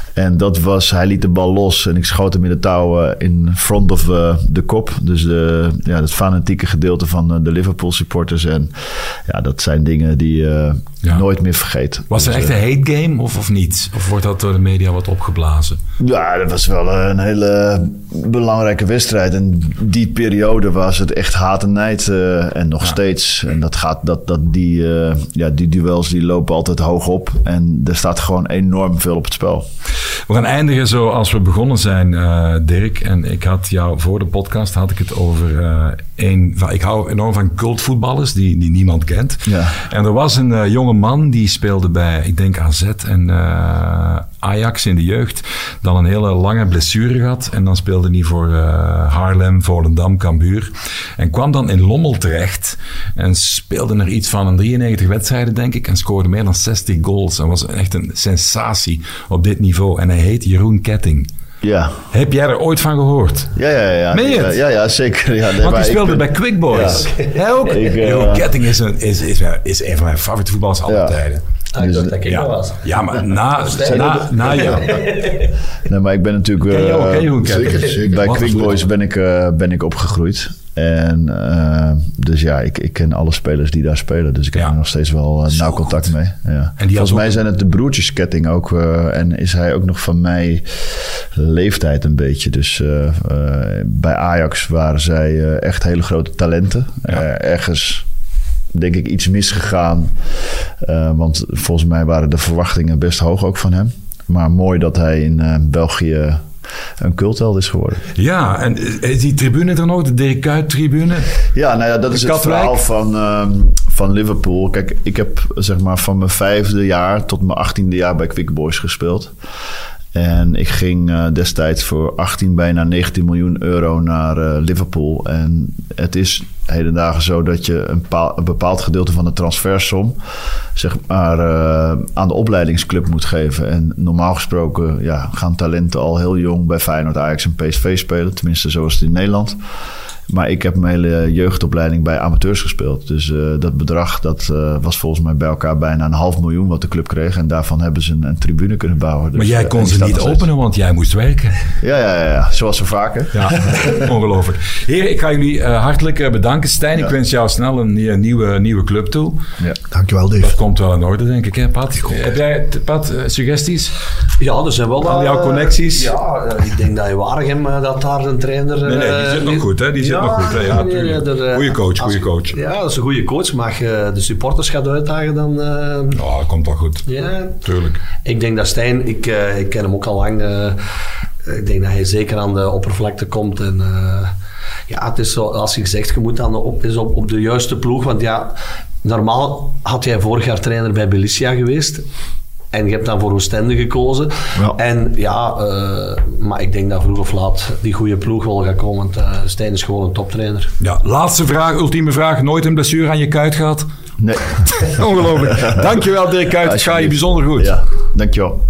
En dat was, hij liet de bal los en ik schoot hem in de touw in front of uh, de kop. Dus de, ja, het fanatieke gedeelte van uh, de Liverpool supporters. En ja, dat zijn dingen die ja. nooit meer vergeet. Was dus, het echt een hate game of, of niet? Of wordt dat door de media wat opgeblazen? Ja, dat was wel een hele belangrijke wedstrijd. En die periode was het echt haat en nijd. en nog ja. steeds. En dat gaat, dat, dat die, ja, die duels die lopen altijd hoog op. En er staat gewoon enorm veel op het spel. We gaan eindigen zoals we begonnen zijn, uh, Dirk. En ik had jou voor de podcast had ik het over uh, een. Ik hou enorm van cultvoetballers die, die niemand kent. Ja. En er was een uh, jonge man die speelde bij, ik denk AZ en Ajax in de jeugd. Dan een hele lange blessure gehad. En dan speelde hij voor Haarlem, Volendam, Cambuur. En kwam dan in Lommel terecht. En speelde er iets van een 93 wedstrijden, denk ik. En scoorde meer dan 60 goals. En was echt een sensatie op dit niveau. En hij heet Jeroen Ketting. Ja. Heb jij er ooit van gehoord? Ja, ja, ja. Meen je het? Ja, ja, zeker. Ja, nee, Want hij speelde ben... bij Quick Boys. Ja. Hij ook. Ik, uh, Jeroen Ketting is een, is, is, is een van mijn favoriete voetballers aller Ja. tijden. Ah, ik dacht dat ik ja. wel was. Ja, maar na, na, na jou. Nee, maar ik ben natuurlijk... Ken je ook, eh, hè, Jeroen Ketting? zeker, zeker. Bij Quick Boys ben ik, uh, ben ik opgegroeid. En uh, dus ja, ik, ik ken alle spelers die daar spelen. Dus ik heb Ja. er nog steeds wel uh, nauw contact mee. Ja. En die Volgens mij ook- zijn het de broertjesketting ook. uh, en is hij ook nog van mij leeftijd een beetje. Dus bij Ajax waren zij echt hele grote talenten. Ja. Ergens denk ik iets misgegaan. Want volgens mij waren de verwachtingen best hoog ook van hem. Maar mooi dat hij in België een cultheld is geworden. Ja, en is die tribune er nog? De Dirk Kuyt tribune? Ja, nou ja, dat is het verhaal van, um, van Liverpool. Kijk, ik heb zeg maar van mijn vijfde jaar tot mijn achttiende jaar bij Quick Boys gespeeld. En ik ging uh, destijds voor 18, bijna 19 miljoen euro naar uh, Liverpool. En het is heden zo dat je een, paal, een bepaald gedeelte van de transfersom zeg maar, uh, aan de opleidingsclub moet geven. En normaal gesproken ja, gaan talenten al heel jong bij Feyenoord, Ajax en PSV spelen. Tenminste, zoals het in Nederland. Maar ik heb mijn hele jeugdopleiding bij amateurs gespeeld. Dus uh, dat bedrag dat, uh, was volgens mij bij elkaar bijna een half miljoen wat de club kreeg. En daarvan hebben ze een, een tribune kunnen bouwen. Dus, maar jij uh, kon ze niet openen, want jij moest werken. Ja, ja, ja, ja. zoals zo vaker. Ja, ongelooflijk. Heren, ik ga jullie uh, hartelijk bedanken. Stijn, Ja. ik wens jou snel een nieuwe, nieuwe club toe. Ja. Dankjewel, Dat Dave. komt wel in orde, denk ik, hè, Pat? Heb jij, Pat, uh, suggesties? Ja, er zijn wel... Al eh, jouw connecties? Ja, eh, ik denk dat je Waregem, eh, dat daar een trainer... Nee, nee, die eh, zit nog goed, hè? Die zit goed? Ja, er, eh, Goeie coach, goeie coach. Ja, dat is een goede coach. Maar als je de supporters gaat uitdagen, dan... eh, Ja, dat komt wel goed. ja, Tuurlijk. ik denk dat Stijn, ik, eh, ik ken hem ook al lang. eh, ik denk dat hij zeker aan de oppervlakte komt. En eh, ja, het is zo, als je zegt, je moet aan de, op, is op, op de juiste ploeg. Want ja, normaal had jij vorig jaar trainer bij Belicia geweest. En je hebt dan voor Oostende gekozen. Ja. En ja, eh, maar ik denk dat vroeg of laat die goede ploeg wel gaat komen. Want uh, Stijn is gewoon een toptrainer. Ja, laatste vraag, ultieme vraag. Nooit een blessure aan je kuit gehad? Nee. Ongelooflijk. Dankjewel, Dirk Kuyt. Het gaat je bijzonder goed. Ja, dankjewel.